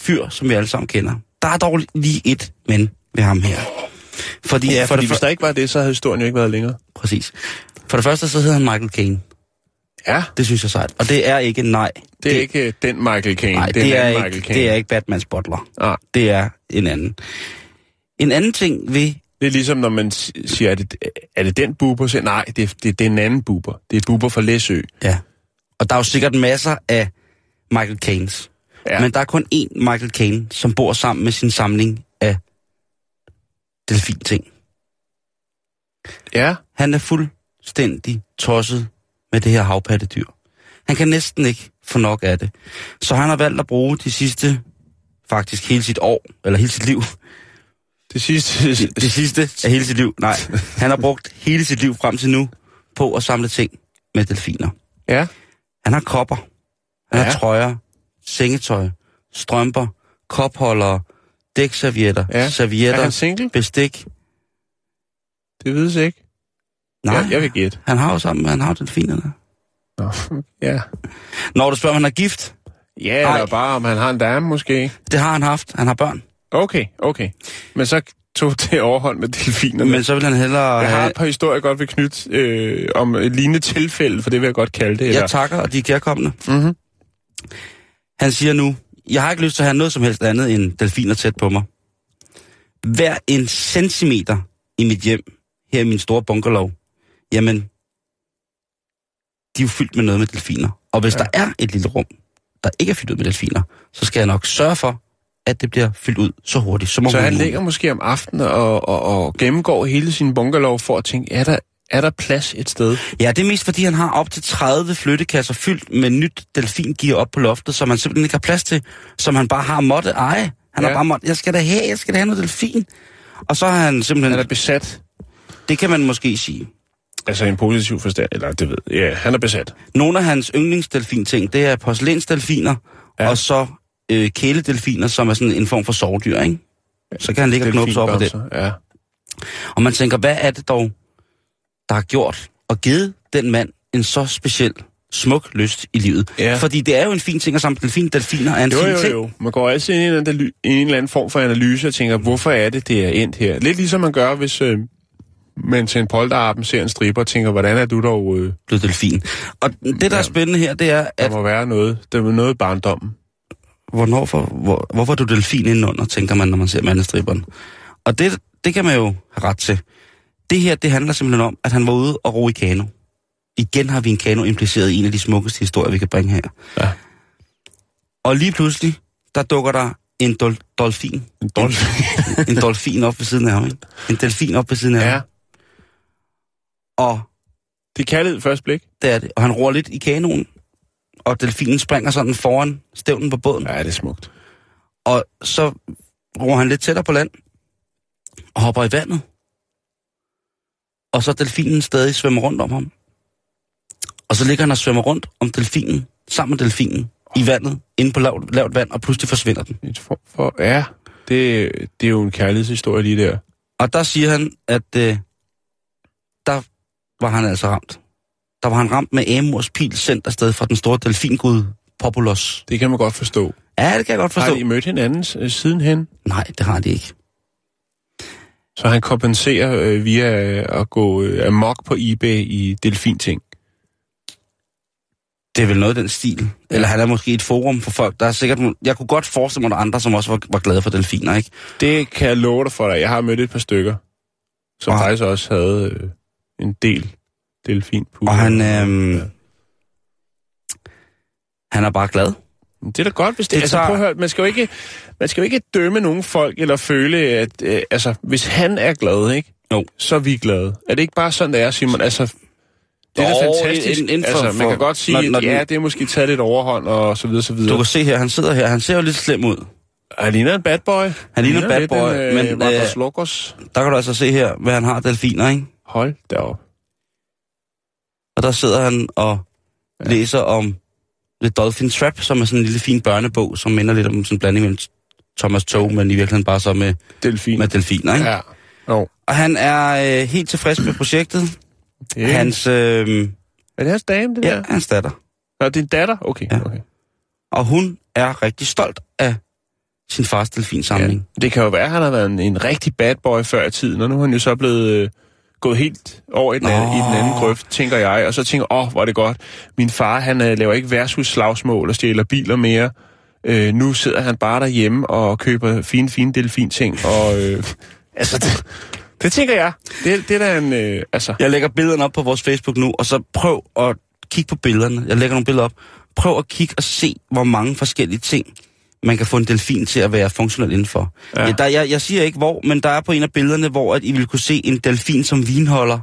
fyr, som vi alle sammen kender. Der er dog lige et men ved ham her. Fordi, ja for fordi det hvis der ikke var det, så havde historien jo ikke været længere. Præcis. For det første, så hedder han Michael Caine. Ja, Det synes jeg sejt. Og det er ikke nej. det er ikke den Michael Caine. Nej, det, det, er, en ikke, Michael Caine. det er ikke Batmans butler. Nej. Det er en anden. En anden ting ved... Det er ligesom, når man siger, er det, er det den buber? Så, nej, det, det, det er en anden buber. Det er buber fra Læsø. Ja. Og der er jo sikkert masser af Michael Caines. Ja. Men der er kun én Michael Caine, som bor sammen med sin samling af delfinting. Ja, Han er fuldstændig tosset med det her havpattedyr. Han kan næsten ikke få nok af det. Så han har valgt at bruge de sidste, faktisk hele sit år, eller hele sit liv, det sidste... det, det sidste af hele sit liv, nej, han har brugt hele sit liv frem til nu på at samle ting med delfiner. Ja, Han har kopper, han Ja. har trøjer, sengetøj, strømper, kopholdere, dækservietter, Ja. servietter, er bestik. Det vides ikke. Nej, Jeg, jeg vil gætte. han har jo sammen, han har jo delfinerne. Nå, ja. Når du spørger, om han er gift, Ja, Nej. eller bare om han har en dame måske. det har han haft. Han har børn. Okay, okay. Men så tog (laughs) det overhold med delfinerne. Men så vil han hellere jeg har et par historier, jeg godt vil knytte øh, om et lignende tilfælde, for det vil jeg godt kalde det. Jeg takker, og de er kærkommende. Mhm. Han siger nu, jeg har ikke lyst til at have noget som helst andet end delfiner tæt på mig. Hver en centimeter i mit hjem, her i min store bunkerlov, jamen, de er jo fyldt med noget med delfiner. Og hvis ja. der er et lille rum, der ikke er fyldt ud med delfiner, så skal jeg nok sørge for, at det bliver fyldt ud så hurtigt som Så han ligger måske om aftenen og, og, og gennemgår hele sin bunkerlov for at tænke, er der, er der plads et sted? Ja, det er mest fordi, han har op til 30 flyttekasser fyldt med nyt delfingear op på loftet, som han simpelthen ikke har plads til, som han bare har måtte eje. Han ja. Har bare måtte, jeg skal da have, jeg skal da have noget delfin. Og så har han simpelthen, Han er besat. det kan man måske sige. Altså en positiv forstand, eller det ved Ja, han er besat. Nogle af hans yndlingsdelfin-ting, det er porcelænsdelfiner. Ja. og så øh, kæledelfiner, som er sådan en form for sovdyr, ikke? Så kan han ligge og knuppe sig op på det. Ja. Og man tænker, hvad er det dog, der har gjort og givet den mand en så speciel, smuk lyst i livet? Ja. Fordi det er jo en fin ting at samle delfin. Delfiner er en Jo, fin jo, ting. jo. Man går altid ind i en, eller anden, i en eller anden form for analyse og tænker, hvorfor er det, det er endt her? Lidt ligesom man gør, hvis øh, man til en polterappen ser en striber og tænker, hvordan er du dog... Øh, blevet delfin. Og det, der er spændende her, det er, der at må være noget, der er noget i barndommen. Hvornår for, hvor, hvorfor er du delfin indenunder, tænker man, når man ser mandestriberen. Og det, det kan man jo have ret til. Det her, det handler simpelthen om, at han var ude og ro i kano. Igen har vi en kano impliceret i en af de smukkeste historier, vi kan bringe her. Ja. Og lige pludselig, der dukker der en dol, dolfin. En dolfin. En dolfin op ved siden af ham, ikke? En delfin op ved siden af Ja, ham. Og det er kærlighed først blik. det er det. Og han roer lidt i kanoen, og delfinen springer sådan foran stævnen på båden. Ja, det er smukt. Og så roer han lidt tættere på land, og hopper i vandet. Og så delfinen stadig svømmer rundt om ham. Og så ligger han og svømmer rundt om delfinen, sammen med delfinen, i vandet, inde på lavt, lavt vand, og pludselig forsvinder den. For, for, ja, det, det er jo en kærlighedshistorie lige der. Og der siger han, at øh, der var han altså ramt. Der var han ramt med Amors pil sendt afsted fra den store delfingud Populos. Det kan man godt forstå. Ja, det kan jeg godt forstå. Har de mødt hinanden øh, sidenhen? Nej, det har de ikke. Så han kompenserer øh, via at gå øh, amok på eBay i delfinting. Det er vel noget af den stil. Eller han er måske et forum for folk, der er sikkert... Jeg kunne godt forestille mig, at der andre, som også var, var glade for delfiner, ikke? Det kan jeg love dig for dig. Jeg har mødt et par stykker, som Og- faktisk også havde øh, en del delfin Og han... Øhm, han er bare glad. Det er da godt, hvis det... Det altså, tager- prøv at høre, man skal jo ikke, man skal jo ikke dømme nogen folk, eller føle, at... Øh, altså, hvis han er glad, ikke? Jo. Så er vi glade. Er det ikke bare sådan, det er, Simon? Altså, det er da fantastisk. inden- inden for- altså, man kan godt sige, når- når, at ja, den- det er måske taget lidt overhånd, og så videre, så videre. Du kan se her, han sidder her. Han ser jo lidt slem ud. Han ligner en bad boy. Han ligner en bad boy, en, øh, men, øh, Marcos Locos. Der kan du altså se her, hvad han har delfiner, ikke? Hold da op. Og der sidder han og ja. læser om The Dolphin Trap, som er sådan en lille fin børnebog, som minder lidt om sådan en blanding mellem Thomas Tog, men i virkeligheden bare så med, Delfin. med delfiner, ikke? Ja. Jo. Og han er øh, helt tilfreds med projektet. Det, Hans, øh, er det hans dame, det ja, der? hans datter. Nå, det er en datter? Okay, Ja. okay. Og hun er rigtig stolt af sin fars delfinsamling. Det kan jo være, at han har været en, en rigtig bad boy før i tiden, og nu er han jo så blevet øh, gået helt over i den, anden, i den anden grøft, tænker jeg. Og så tænker jeg, åh, hvor er det godt. Min far, han øh, laver ikke værtshusslagsmål og stjæler biler mere. Øh, nu sidder han bare derhjemme og køber fine, fine delfinting. Og øh, (laughs) altså, det, det tænker jeg. Det, det er da en... Øh, altså, Jeg lægger billederne op på vores Facebook nu, og så prøv at kigge på billederne. Jeg lægger nogle billeder op. Prøv at kigge og se, hvor mange forskellige ting, man kan få en delfin til at være funktionel indenfor. Ja. Ja. Der, jeg, jeg siger ikke hvor, men der er på en af billederne, hvor at I vil kunne se en delfin som vinholder.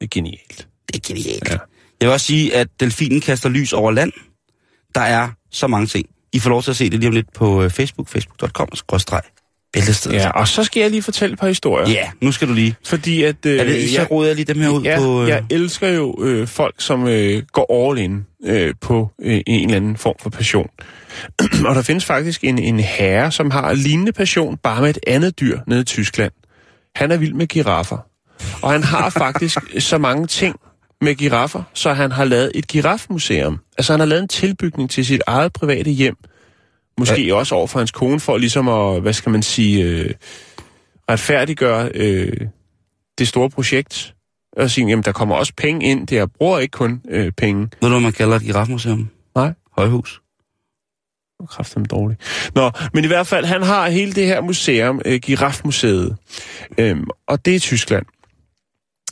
det er genialt. Det er genialt. Ja. Jeg vil også sige, at delfinen kaster lys over land. Der er så mange ting. I får lov til at se det lige om lidt på øh, Facebook, facebook.com, bæltestedet. Ja, og så skal jeg lige fortælle et par historier. ja, nu skal du lige. Fordi at... Øh, Er det, så jeg- råder jeg lige dem her ud ja, på... Øh, jeg elsker jo øh, folk, som øh, går all in øh, på øh, en eller anden form for passion. (clears throat) og der findes faktisk en, en herre, som har en lignende passion, bare med et andet dyr nede i Tyskland. Han er vild med giraffer. Og han har (laughs) faktisk så mange ting med giraffer, så han har lavet et girafmuseum. Altså han har lavet en tilbygning til sit eget private hjem. Måske ja. også over for hans kone, for ligesom at, hvad skal man sige, øh, retfærdiggøre øh, det store projekt. Og sige, jamen der kommer også penge ind, det jeg bruger ikke kun øh, penge. Ved du, hvad man kalder et girafmuseum? Nej. Højhus. Kræften dårligt. Nå, men i hvert fald, han har hele det her museum, øh, Girafmuseet, øhm, og det er Tyskland.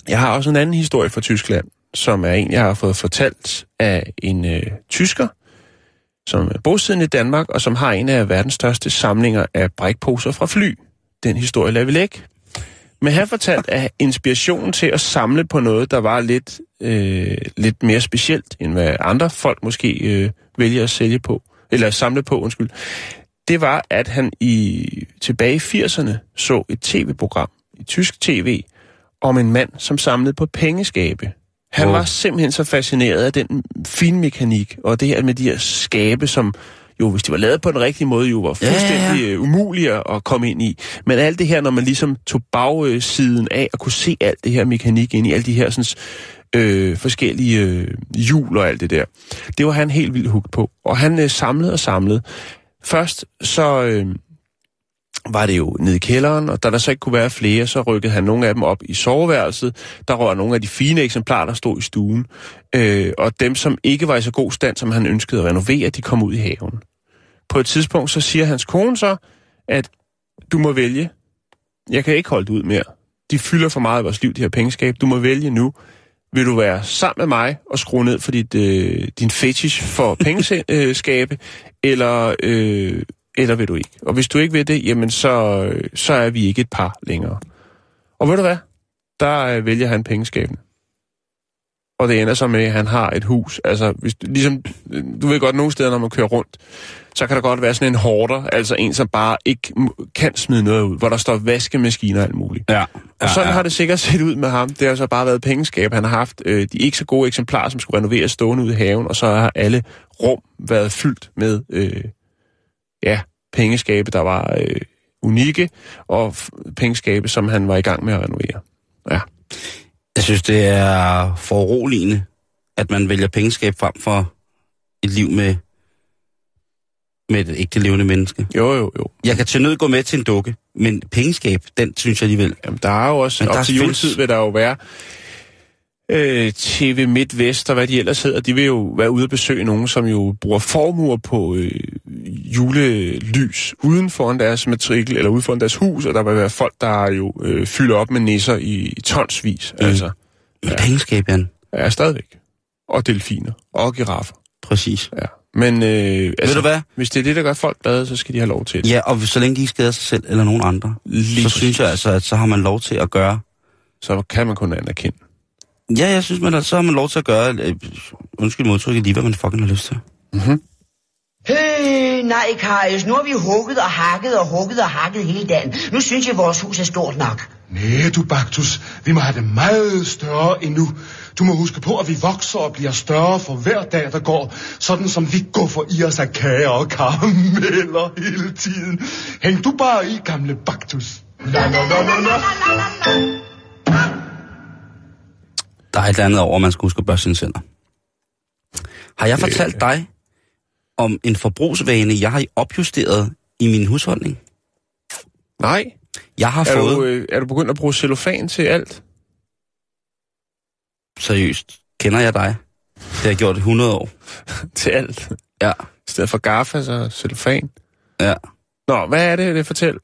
Jeg har også en anden historie fra Tyskland, som er en, jeg har fået fortalt af en øh, tysker, som er bosiddende i Danmark, og som har en af verdens største samlinger af brækposer fra fly. Den historie lader vi lægge. Men han fortalte, at inspirationen til at samle på noget, der var lidt, øh, lidt mere specielt, end hvad andre folk måske øh, vælger at sælge på, eller samle på, undskyld, det var, at han i tilbage i 80'erne så et tv-program i tysk tv om en mand, som samlede på pengeskabe. Han Wow. var simpelthen så fascineret af den finmekanik, og det her med de her skabe, som jo, hvis de var lavet på den rigtige måde, jo var Ja, ja, ja. fuldstændig ja, umulige at komme ind i. Men alt det her, når man ligesom tog bagsiden af og kunne se alt det her mekanik ind i, alle de her sådan, øh, forskellige øh, hjul og alt det der, det var han helt vildt hugt på. Og han øh, samlede og samlede. Først så øh, var det jo nede i kælderen, og da der så ikke kunne være flere, så rykkede han nogle af dem op i soveværelset. Der rør nogle af de fine eksemplarer, der stod i stuen. Øh, og dem, som ikke var i så god stand, som han ønskede at renovere, de kom ud i haven. På et tidspunkt, så siger hans kone så, at du må vælge. Jeg kan ikke holde det ud mere. De fylder for meget af vores liv, de her pengeskab. Du må vælge nu. Vil du være sammen med mig og skrue ned for dit, øh, din fetish for (laughs) pengeskabe, øh, eller, øh, eller vil du ikke? Og hvis du ikke vil det, jamen så, så er vi ikke et par længere. Og ved du hvad? Der øh, vælger han pengeskaben. og det ender så med, at han har et hus. Altså, hvis, du- ligesom, du ved godt, nogle steder, når man kører rundt, så kan der godt være sådan en hårder, altså en, som bare ikke kan smide noget ud, hvor der står vaskemaskiner og alt muligt. Ja. Og sådan ja, har det sikkert set ud med ham. Det har så bare været pengeskab. Han har haft øh, de ikke så gode eksemplarer, som skulle renoveres stående ude i haven, og så har alle rum været fyldt med øh, ja, pengeskabe, der var øh, unikke, og pengeskabe, som han var i gang med at renovere. Ja. Jeg synes, det er foruroligende, at man vælger pengeskab frem for et liv med, med et ægte levende menneske. Jo, jo, jo. Jeg kan til nød gå med til en dukke, men pengeskab, den synes jeg alligevel. Jamen, der er jo også, Men op til findes- juletid vil der jo være øh, TV MidtVest og hvad de ellers hedder, de vil jo være ude at besøge nogen, som jo bruger formuer på øh, julelys uden foran deres matrikel, eller ude foran deres hus, og der vil være folk, der jo øh, fylder op med nisser i, i tonsvis. Mm. Altså, Men pengeskab, Jan. er stadigvæk. Og delfiner. Og giraffer. Præcis. Ja. Men øh, altså, du hvad? hvis det er det, der gør folk glade, så skal de have lov til det. Ja, og så længe de ikke skader sig selv eller nogen andre, Lige så præcis. synes jeg altså, at så har man lov til at gøre... Så kan man kun anerkende. Ja, jeg synes, man, så har man lov til at gøre... Øh, undskyld modtrykket lige, hvad man fucking har lyst til. Øh, nej, Karius, nu har vi hugget og hakket og hugget og hakket hele dagen. Nu synes jeg, vores hus er stort nok. Nej, du Baktus. Vi må have det meget større endnu. Du må huske på, at vi vokser og bliver større for hver dag, der går. Sådan som vi går for i os af kager og karameller hele tiden. Hæng du bare i, gamle Baktus. La, la, la, la, la. Der er et eller andet over, man skal huske at børste sine tænder. Har jeg fortalt dig om en forbrugsvane, jeg har opjusteret i min husholdning? Nej. Jeg har Er fået... du, øh, er du begyndt at bruge cellofan til alt? Seriøst, kender jeg dig? Det har jeg gjort i 100 år. (laughs) til alt? Ja. I stedet for gaffa, så cellofan? Ja. Nå, hvad er det, det fortæl?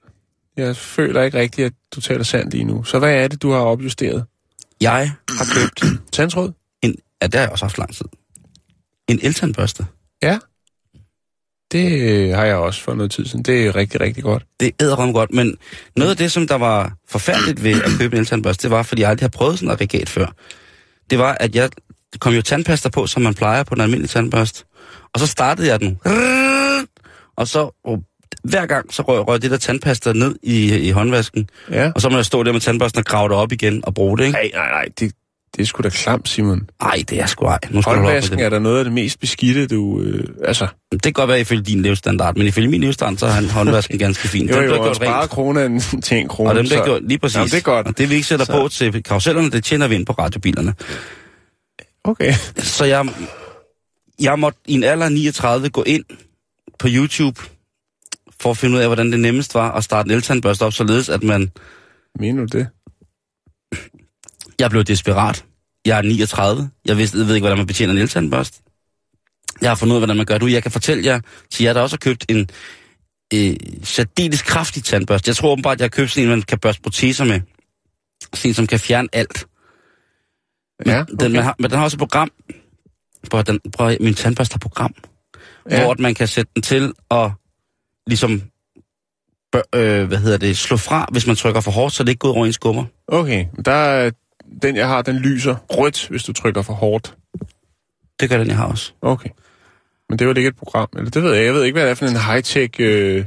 Jeg føler ikke rigtigt, at du taler sandt lige nu. Så hvad er det, du har opjusteret? Jeg har købt... Tandsråd? En, ja, det har jeg også haft lang tid. En eltandbørste. Ja. Det øh, har jeg også for noget tid siden. Det er rigtig, rigtig godt. Det er godt, men noget af det, som der var forfærdeligt ved at købe en eltandbørste, det var, fordi jeg aldrig har prøvet sådan noget aggregat før. Det var, at jeg kom jo tandpasta på, som man plejer på en almindelig tandbørste. Og så startede jeg den. Og så og hver gang, så røg, røg det der tandpasta ned i, i håndvasken. Ja. Og så må jeg stå der med tandbørsten og grave det op igen og bruge det, ikke? Nej, nej, nej. Det, det er sgu da klamt, Simon. Nej, det er sgu ej. Nu skal Håndvasken er da noget af det mest beskidte, du... Øh, altså, Det kan godt være ifølge din levestandard, men ifølge min levestandard, så er han håndvasken ganske fin. (laughs) jo, jo, bliver og spare kronen til en krone. Og dem bliver så- gjort lige præcis. Jamen, det er godt. Og det vi ikke sætter Så- på til karusellerne, det tjener vi ind på radiobilerne. Okay. Så jeg, jeg måtte i en alder af 39 gå ind på YouTube for at finde ud af, hvordan det nemmest var at starte en eltandbørste op, således at man... Mener du det? Jeg blev desperat. Jeg er 39. Jeg, vidste, jeg ved ikke, hvordan man betjener en eltandbørste. Jeg har fundet ud af, hvordan man gør det. Jeg kan fortælle jer, til jer, der også har købt en øh, særdeles kraftig tandbørste. Jeg tror åbenbart, at jeg har købt sådan en, man kan børste proteser med. Sådan en, som kan fjerne alt. Men, Ja, den, man har, men den har også et program. Prøv, den, prøv, min tandbørste har program. Ja. Hvor at man kan sætte den til at ligesom, bør, øh, hvad hedder det, slå fra, hvis man trykker for hårdt, så det ikke går over en skummer. Okay, der er, den jeg har, den lyser rødt, hvis du trykker for hårdt. Det gør den, jeg har også. Okay. Men det er jo ikke et program. Eller det ved jeg. Jeg ved ikke, hvad det er for en high-tech... Øh...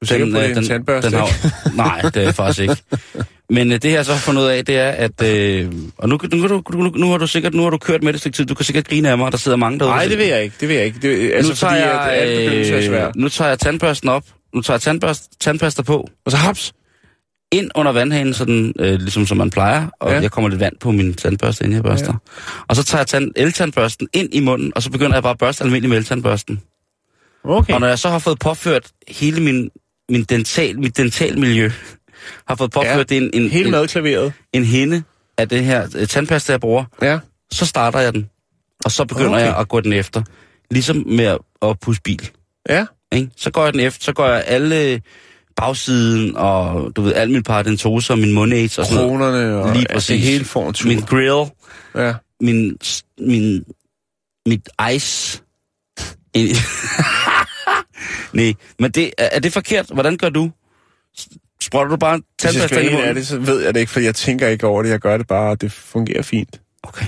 Du er sikker på, det er en tandbørste, den ikke? har, Nej, det er jeg faktisk ikke. (laughs) Men øh, det jeg så har fundet ud af, det er, at... Øh, og nu, nu, nu, nu, nu, har du sikkert nu har du kørt med det et stykke tid. Du kan sikkert grine af mig, der sidder mange derude. Nej, det ved jeg ikke. Det ved jeg ikke. Det, altså, nu tager fordi, jeg, at begyndelse er svært. nu tager jeg tandbørsten op. Nu tager jeg tandbørst, tandpasta på. Og så haps. Ind under vandhanen, sådan, øh, ligesom som man plejer. Og ja. jeg kommer lidt vand på min tandbørste, inden jeg børster. Ja. Og så tager jeg tand, eltandbørsten ind i munden, og så begynder jeg bare at børste almindelig med eltandbørsten. Okay. Og når jeg så har fået påført hele min, min dental, mit dentalmiljø, har fået påført Ja, en, en, Hele en, madklaveret. en hende af det her øh, tandpasta, jeg bruger, Ja. så starter jeg den. Og så begynder Okay. jeg at gå den efter. Ligesom med at, at pusse bil. Ja. Ikke? Så går jeg den efter, så går jeg alle bagsiden, og du ved, al min paradentose og min mundage og sådan noget. Kronerne og Lige præcis. det hele en tur. Min grill, Ja. min, min, mit ice. En- (laughs) Nej, men det, er, er det forkert? Hvordan gør du? Sprøjter du bare tandpasta i munden? det, så ved jeg det ikke, for jeg tænker ikke over det. Jeg gør det bare, og det fungerer fint. Okay.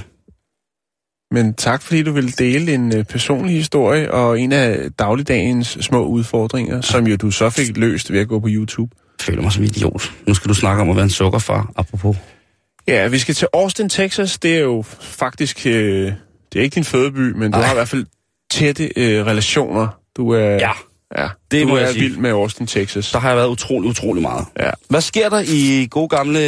Men tak, fordi du ville dele en øh, personlig historie og en af dagligdagens små udfordringer, som jo du så fik løst ved at gå på YouTube. Jeg føler mig som idiot. Nu skal du snakke om at være en sukkerfar, apropos. Ja, vi skal til Austin, Texas. Det er jo faktisk... Øh, det er ikke din fødeby, men du Ej. har i hvert fald tætte øh, relationer. Du er... Ja, ja det du må er jeg sige. vild med Austin, Texas. Der har jeg været utrolig, utrolig meget. Ja. Hvad sker der i gode gamle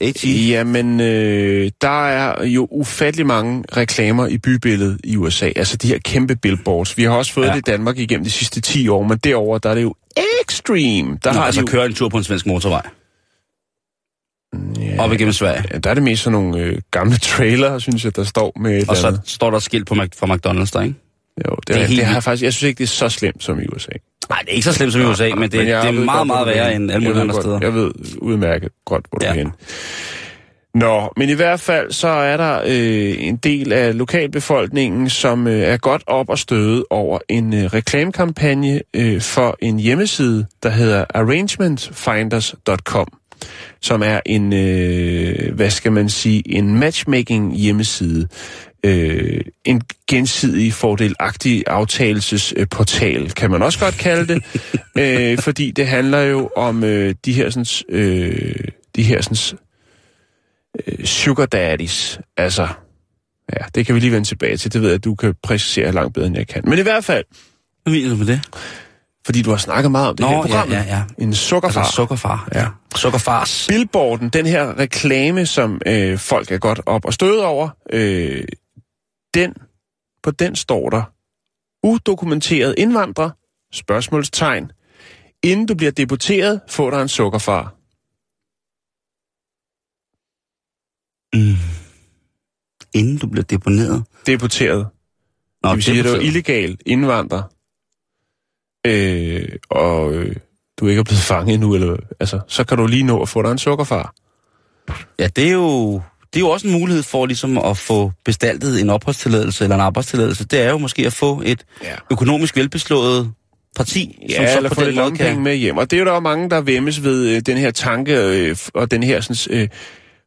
AT? Jamen, øh, der er jo ufattelig mange reklamer i bybilledet i USA. Altså de her kæmpe billboards. Vi har også fået Ja. det i Danmark igennem de sidste 10 år, men derover der er det jo extreme. Der Nå, har altså de jo, køre en tur på en svensk motorvej. ja, Op igennem Sverige. ja, der er det mest sådan nogle øh, gamle trailer, synes jeg, der står med Og så andet. står der skilt på Mac- fra McDonald's der, ikke? Jo, det, det er helt det har faktisk, jeg synes ikke, det er så slemt som i USA. Nej, det er ikke så slemt som i USA, men det, jeg det er meget, godt, meget du værre end alle mulige andre godt- steder. Jeg ved udmærket godt, hvor du Ja. er henne. Nå, men i hvert fald så er der øh, en del af lokalbefolkningen, som øh, er godt op og støde over en øh, reklamekampagne øh, for en hjemmeside, der hedder arrangementfinders.com, som er en, øh, hvad skal man sige, en matchmaking hjemmeside. Øh, en gensidig fordelagtig aftagelsesportal, kan man også godt kalde det, (laughs) øh, fordi det handler jo om øh, de her sådan, øh, de her sådan, øh, sugar daddies. Altså, ja, det kan vi lige vende tilbage til. Det ved jeg, at du kan præcisere langt bedre, end jeg kan. Men i hvert fald, Hvad mener du med det? fordi du har snakket meget om det Nå, her ja, program. ja, ja. En sukkerfar. Altså sukkerfar. Ja. Sukkerfars. Billboarden, den her reklame, som øh, folk er godt op og støde over, øh, den, på den står der, udokumenteret indvandrer, spørgsmålstegn, inden du bliver deporteret, får dig en sukkerfar. Mm. Inden du bliver deponeret. Deporteret. Nå, det vil sige, at du er illegal indvandrer, øh, og øh, du ikke er blevet fanget endnu, eller, altså, så kan du lige nå at få dig en sukkerfar. Ja, det er jo... Det er jo også en mulighed for ligesom at få bestaltet en opholdstilladelse eller en arbejdstilladelse. Det er jo måske at få et Ja. økonomisk velbeslået parti, Ja, som så eller på den måde kan... med hjem. Og det er jo der jo mange, der vemmes ved øh, den her tanke øh, og den her sådan, øh,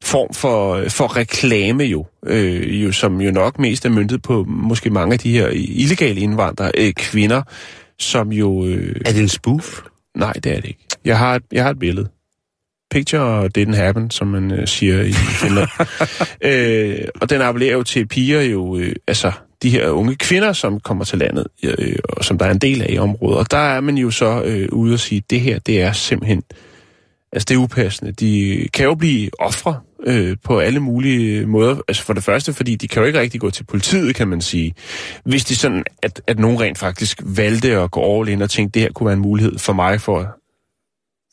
form for, for reklame jo, øh, jo, som jo nok mest er myndet på måske mange af de her illegale indvandrere, øh, kvinder, som jo... Øh, Er det en spoof? nej, det er det ikke. Jeg har et, jeg har et billede. Picture didn't happen, som man øh, siger i Finland. (laughs) øh, og den appellerer jo til piger jo, øh, altså de her unge kvinder, som kommer til landet, øh, og som der er en del af i området. Og der er man jo så øh, ude og sige, det her, det er simpelthen, altså det er upassende. De kan jo blive ofre øh, på alle mulige måder. Altså for det første, fordi de kan jo ikke rigtig gå til politiet, kan man sige. Hvis de sådan, at, at nogen rent faktisk valgte at gå all in og tænkte, det her kunne være en mulighed for mig for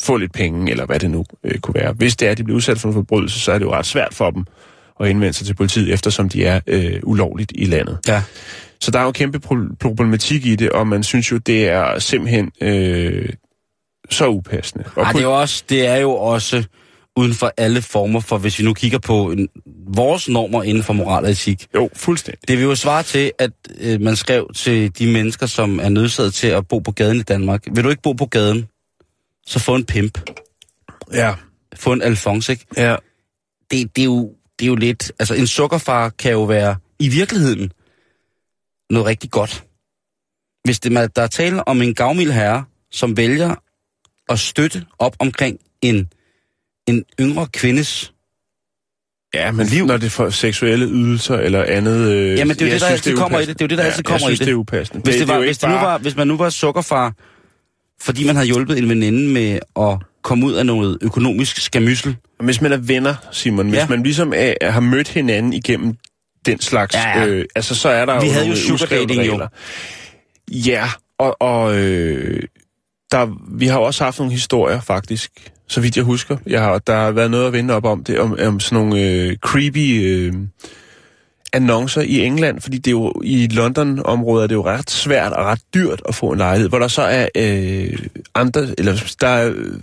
få lidt penge, eller hvad det nu øh, kunne være. Hvis det er, at de bliver udsat for en forbrydelse, så er det jo ret svært for dem at indvende sig til politiet, eftersom de er øh, ulovligt i landet. Ja. Så der er jo kæmpe pro- problematik i det, og man synes jo, det er simpelthen øh, så upassende. Og Ej, det, er jo også, det er jo også uden for alle former for, hvis vi nu kigger på en, vores normer inden for moral og etik. Jo, fuldstændig. Det vil jo svare til, at øh, man skrev til de mennesker, som er nødsaget til at bo på gaden i Danmark. Vil du ikke bo på gaden, så få en pimp. Ja. Få en Alphonse, ikke? Ja. Det, det, er jo, det er jo lidt... Altså, en sukkerfar kan jo være i virkeligheden noget rigtig godt. Hvis det, man- der er tale om en gavmild herre, som vælger at støtte op omkring en, en yngre kvindes Ja, men Liv. når det er for seksuelle ydelser eller andet... Øh, Jamen, det er jo jeg det, der synes, altid kommer i det. Det er jo det, der ja, altid kommer jeg i synes, det. det er upassende. Hvis, det, var, jo hvis, det nu var, hvis man nu var sukkerfar, fordi man havde hjulpet en veninde med at komme ud af noget økonomisk skamyssel. Hvis man er venner, Simon, hvis Ja. man ligesom er, har mødt hinanden igennem den slags... Ja, ja. Øh, altså, så er der Vi jo havde jo sugar dating, jo. Ja, og, og øh, der, vi har også haft nogle historier, faktisk, så vidt jeg husker. Jeg har, der har været noget at vende op om det, om, om sådan nogle øh, creepy... Øh, annoncer i England, fordi det er jo i London-området er det jo ret svært og ret dyrt at få en lejlighed, hvor der så er øh, andre, eller der er øh,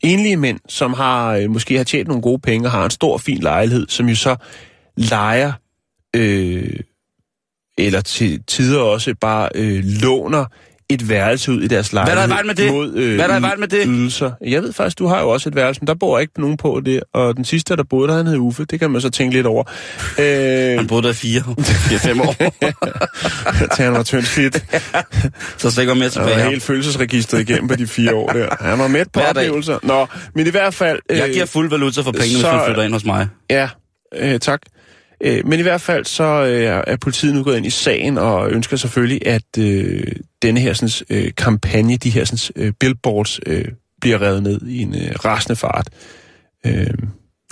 enlige mænd, som har øh, måske har tjent nogle gode penge og har en stor, fin lejlighed, som jo så lejer, øh, eller til tider også bare øh, låner et værelse ud i deres lejlighed. Hvad er der vejen med det? Mod, øh, Hvad er der vejen med det? Ydelser. Jeg ved faktisk, du har jo også et værelse, men der bor ikke nogen på det. Og den sidste, der boede der, han hed Uffe. Det kan man så tænke lidt over. Øh, Han boede der fire, fire fem år. til han var tyndsfit. så stikker mere Han tilbage. her. helt følelsesregistret igennem på de fire år der. Han var med på Hver dag. oplevelser. Nå, men i hvert fald... Jeg giver fuld valuta for pengene, hvis så- du flytter ind hos mig. Ja, øh, tak. Øh, men i hvert fald så øh, er politiet nu gået ind i sagen og ønsker selvfølgelig, at øh, denne her sådan, øh, kampagne, de her sådan, øh, billboards, øh, bliver revet ned i en øh, rasende fart. Øh,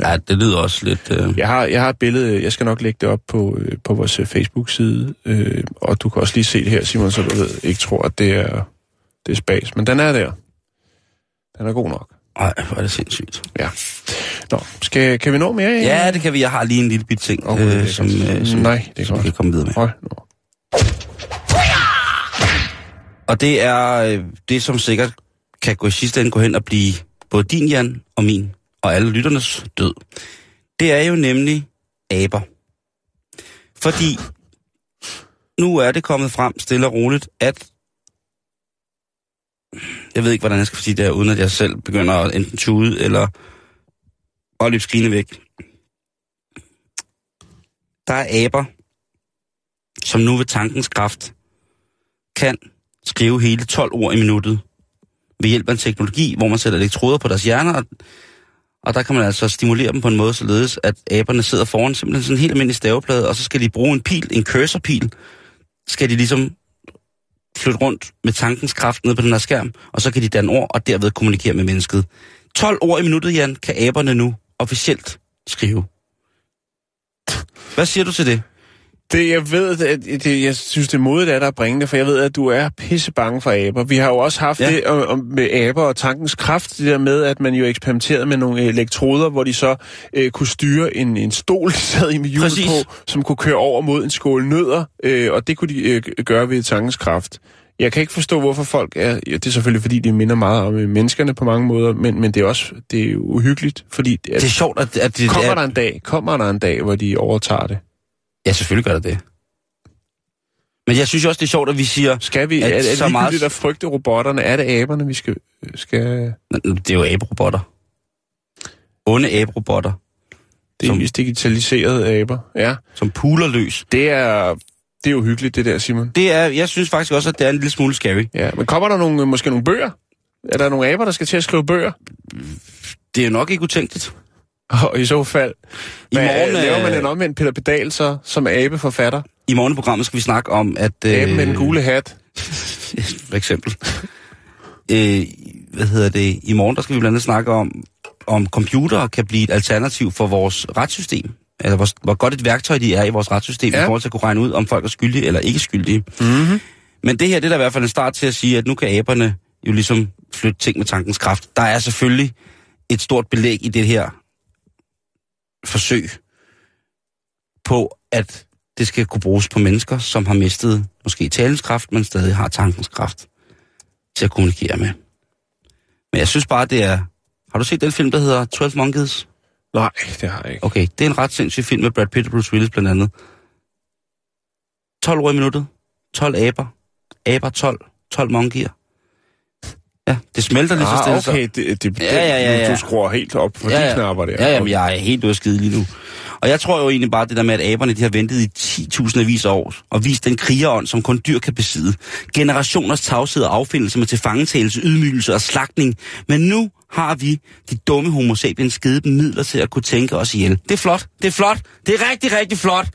Ja, det lyder også lidt... Øh... jeg, har, jeg har et billede, jeg skal nok lægge det op på, øh, på vores Facebook-side, øh, og du kan også lige se det her, Simon, så du ved, ikke tror, at det er, det er spas. Men den er der. Den er god nok. Ej, hvor er det sindssygt. Ja. Nå, skal, kan vi nå mere? Ja, det kan vi. Jeg har lige en lille bit ting, Okay, øh, som, øh, som, Nej, det er som vi kan komme videre med. Hold nu. Og det er øh, det, som sikkert kan gå i sidste ende gå hen og blive både din, Jan, og min, og alle lytternes død. Det er jo nemlig aber. Fordi nu er det kommet frem stille og roligt, at jeg ved ikke, hvordan jeg skal sige det her, uden at jeg selv begynder at enten tude eller at løbe skrigende væk. Der er aber, som nu ved tankens kraft kan skrive hele 12 ord i minuttet ved hjælp af en teknologi, hvor man sætter elektroder på deres hjerner, og, og der kan man altså stimulere dem på en måde, således at aberne sidder foran simpelthen sådan en helt almindelig staveplade, og så skal de bruge en pil, en cursorpil, skal de ligesom flytte rundt med tankens kraft ned på den her skærm, og så kan de danne ord, og derved kommunikere med mennesket. 12 ord i minuttet, Jan, kan aberne nu officielt skrive. Hvad siger du til det? Det, jeg ved, at det, jeg synes, det er modigt af dig at bringe det, for jeg ved, at du er pisse bange for aber. Vi har jo også haft Ja. det om, om, med aber og tankens kraft, det der med, at man jo eksperimenterede med nogle elektroder, hvor de så øh, kunne styre en, en stol, (laughs) de sad i med hjul på, som kunne køre over mod en skål nødder, øh, og det kunne de øh, gøre ved tankens kraft. Jeg kan ikke forstå, hvorfor folk er... Ja, det er selvfølgelig, fordi de minder meget om øh, menneskerne på mange måder, men, men det er også det er uhyggeligt, fordi... At, Det er sjovt, at, at det kommer er... der en dag, kommer der en dag, hvor de overtager det? Ja, selvfølgelig gør det det. Men jeg synes også, det er sjovt, at vi siger... Skal vi, At er, er det så meget- ligegyldigt at frygte robotterne? Er det aberne, vi skal... skal Det er jo aberobotter. Onde aberobotter, det er Som- digitaliserede aber. Ja, som puler løs. det er, det er jo hyggeligt, det der, Simon. Det er, jeg synes faktisk også, at det er en lille smule scary. Ja, men kommer der nogle, måske nogle bøger? Er der nogle aber, der skal til at skrive bøger? Det er jo nok ikke utænkeligt. Og i så fald, I hvad, morgen, laver man øh, en omvendt Peter Pedal så, som abeforfatter? I morgenprogrammet skal vi snakke om, at... Aben med den gule hat. (laughs) For eksempel. øh, hvad hedder det? I morgen der skal vi blandt andet snakke om, om computere kan blive et alternativ for vores retssystem. Eller hvor, hvor godt et værktøj de er i vores retssystem, ja. Ja. i forhold til at kunne regne ud, om folk er skyldige eller ikke skyldige. Mm-hmm. Men det her, det er da i hvert fald en start til at sige, at nu kan aberne jo ligesom flytte ting med tankens kraft. Der er selvfølgelig et stort belæg i det her forsøg på, at det skal kunne bruges på mennesker, som har mistet måske talens kraft, men stadig har tankens kraft til at kommunikere med. Men jeg synes bare, det er... Har du set den film, der hedder 12 Monkeys? Nej, det har jeg ikke. Okay, det er en ret sindssyg film med Brad Pitt og Bruce Willis blandt andet. 12 ord i minuttet. 12 aber. Aber 12. 12 monkeyer. Ja, det smelter lige så Ah, stille. så- okay, det, det, Ja, ja, ja, ja. Du skruer helt op for ja, de ja. knapper der. Ja, jamen, jeg er helt ude skide lige nu. Og jeg tror jo egentlig bare, det der med, at aberne de har ventet i 10.000 vis af år, og vist den krigerånd, som kun dyr kan besidde. Generationers tavshed og affindelse med tilfangetagelse, ydmygelse og slagtning. Men nu har vi, de dumme homo sapiens, givet dem midler til at kunne tænke os ihjel. Det er flot, det er flot, det er rigtig, rigtig flot,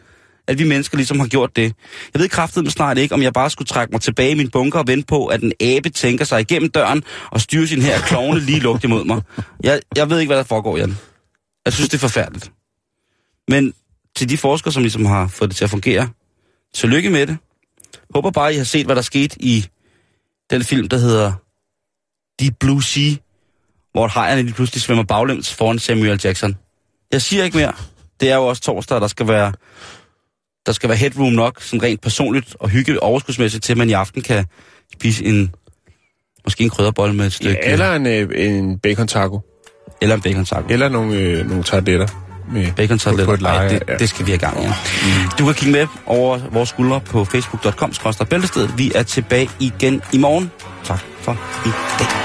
at vi mennesker ligesom har gjort det. Jeg ved kraftedeme snart ikke, om jeg bare skulle trække mig tilbage i min bunker og vente på, at en abe tænker sig igennem døren og styrer sin her klovne lige lugt imod mig. Jeg, jeg ved ikke, hvad der foregår, Jan. Jeg synes, det er forfærdeligt. Men til de forskere, som ligesom har fået det til at fungere, tillykke med det. Håber bare, I har set, hvad der skete i den film, der hedder Deep Blue Sea, hvor hejerne lige pludselig svømmer baglæns foran Samuel Jackson. Jeg siger ikke mere. Det er jo også torsdag, der skal være, der skal være headroom nok, sådan rent personligt og hygge overskudsmæssigt, til at man i aften kan spise en, måske en krydderbolle med et stykke... Ja, eller en, øh, en bacon taco. Eller en bacon taco. Eller nogle, øh, nogle tartletter. Med bacon tartletter. Nej, det, ja. det skal vi have gang i. Ja. Du kan kigge med over vores skuldre på facebook.com-bæltestedet. Vi er tilbage igen i morgen. Tak for i dag.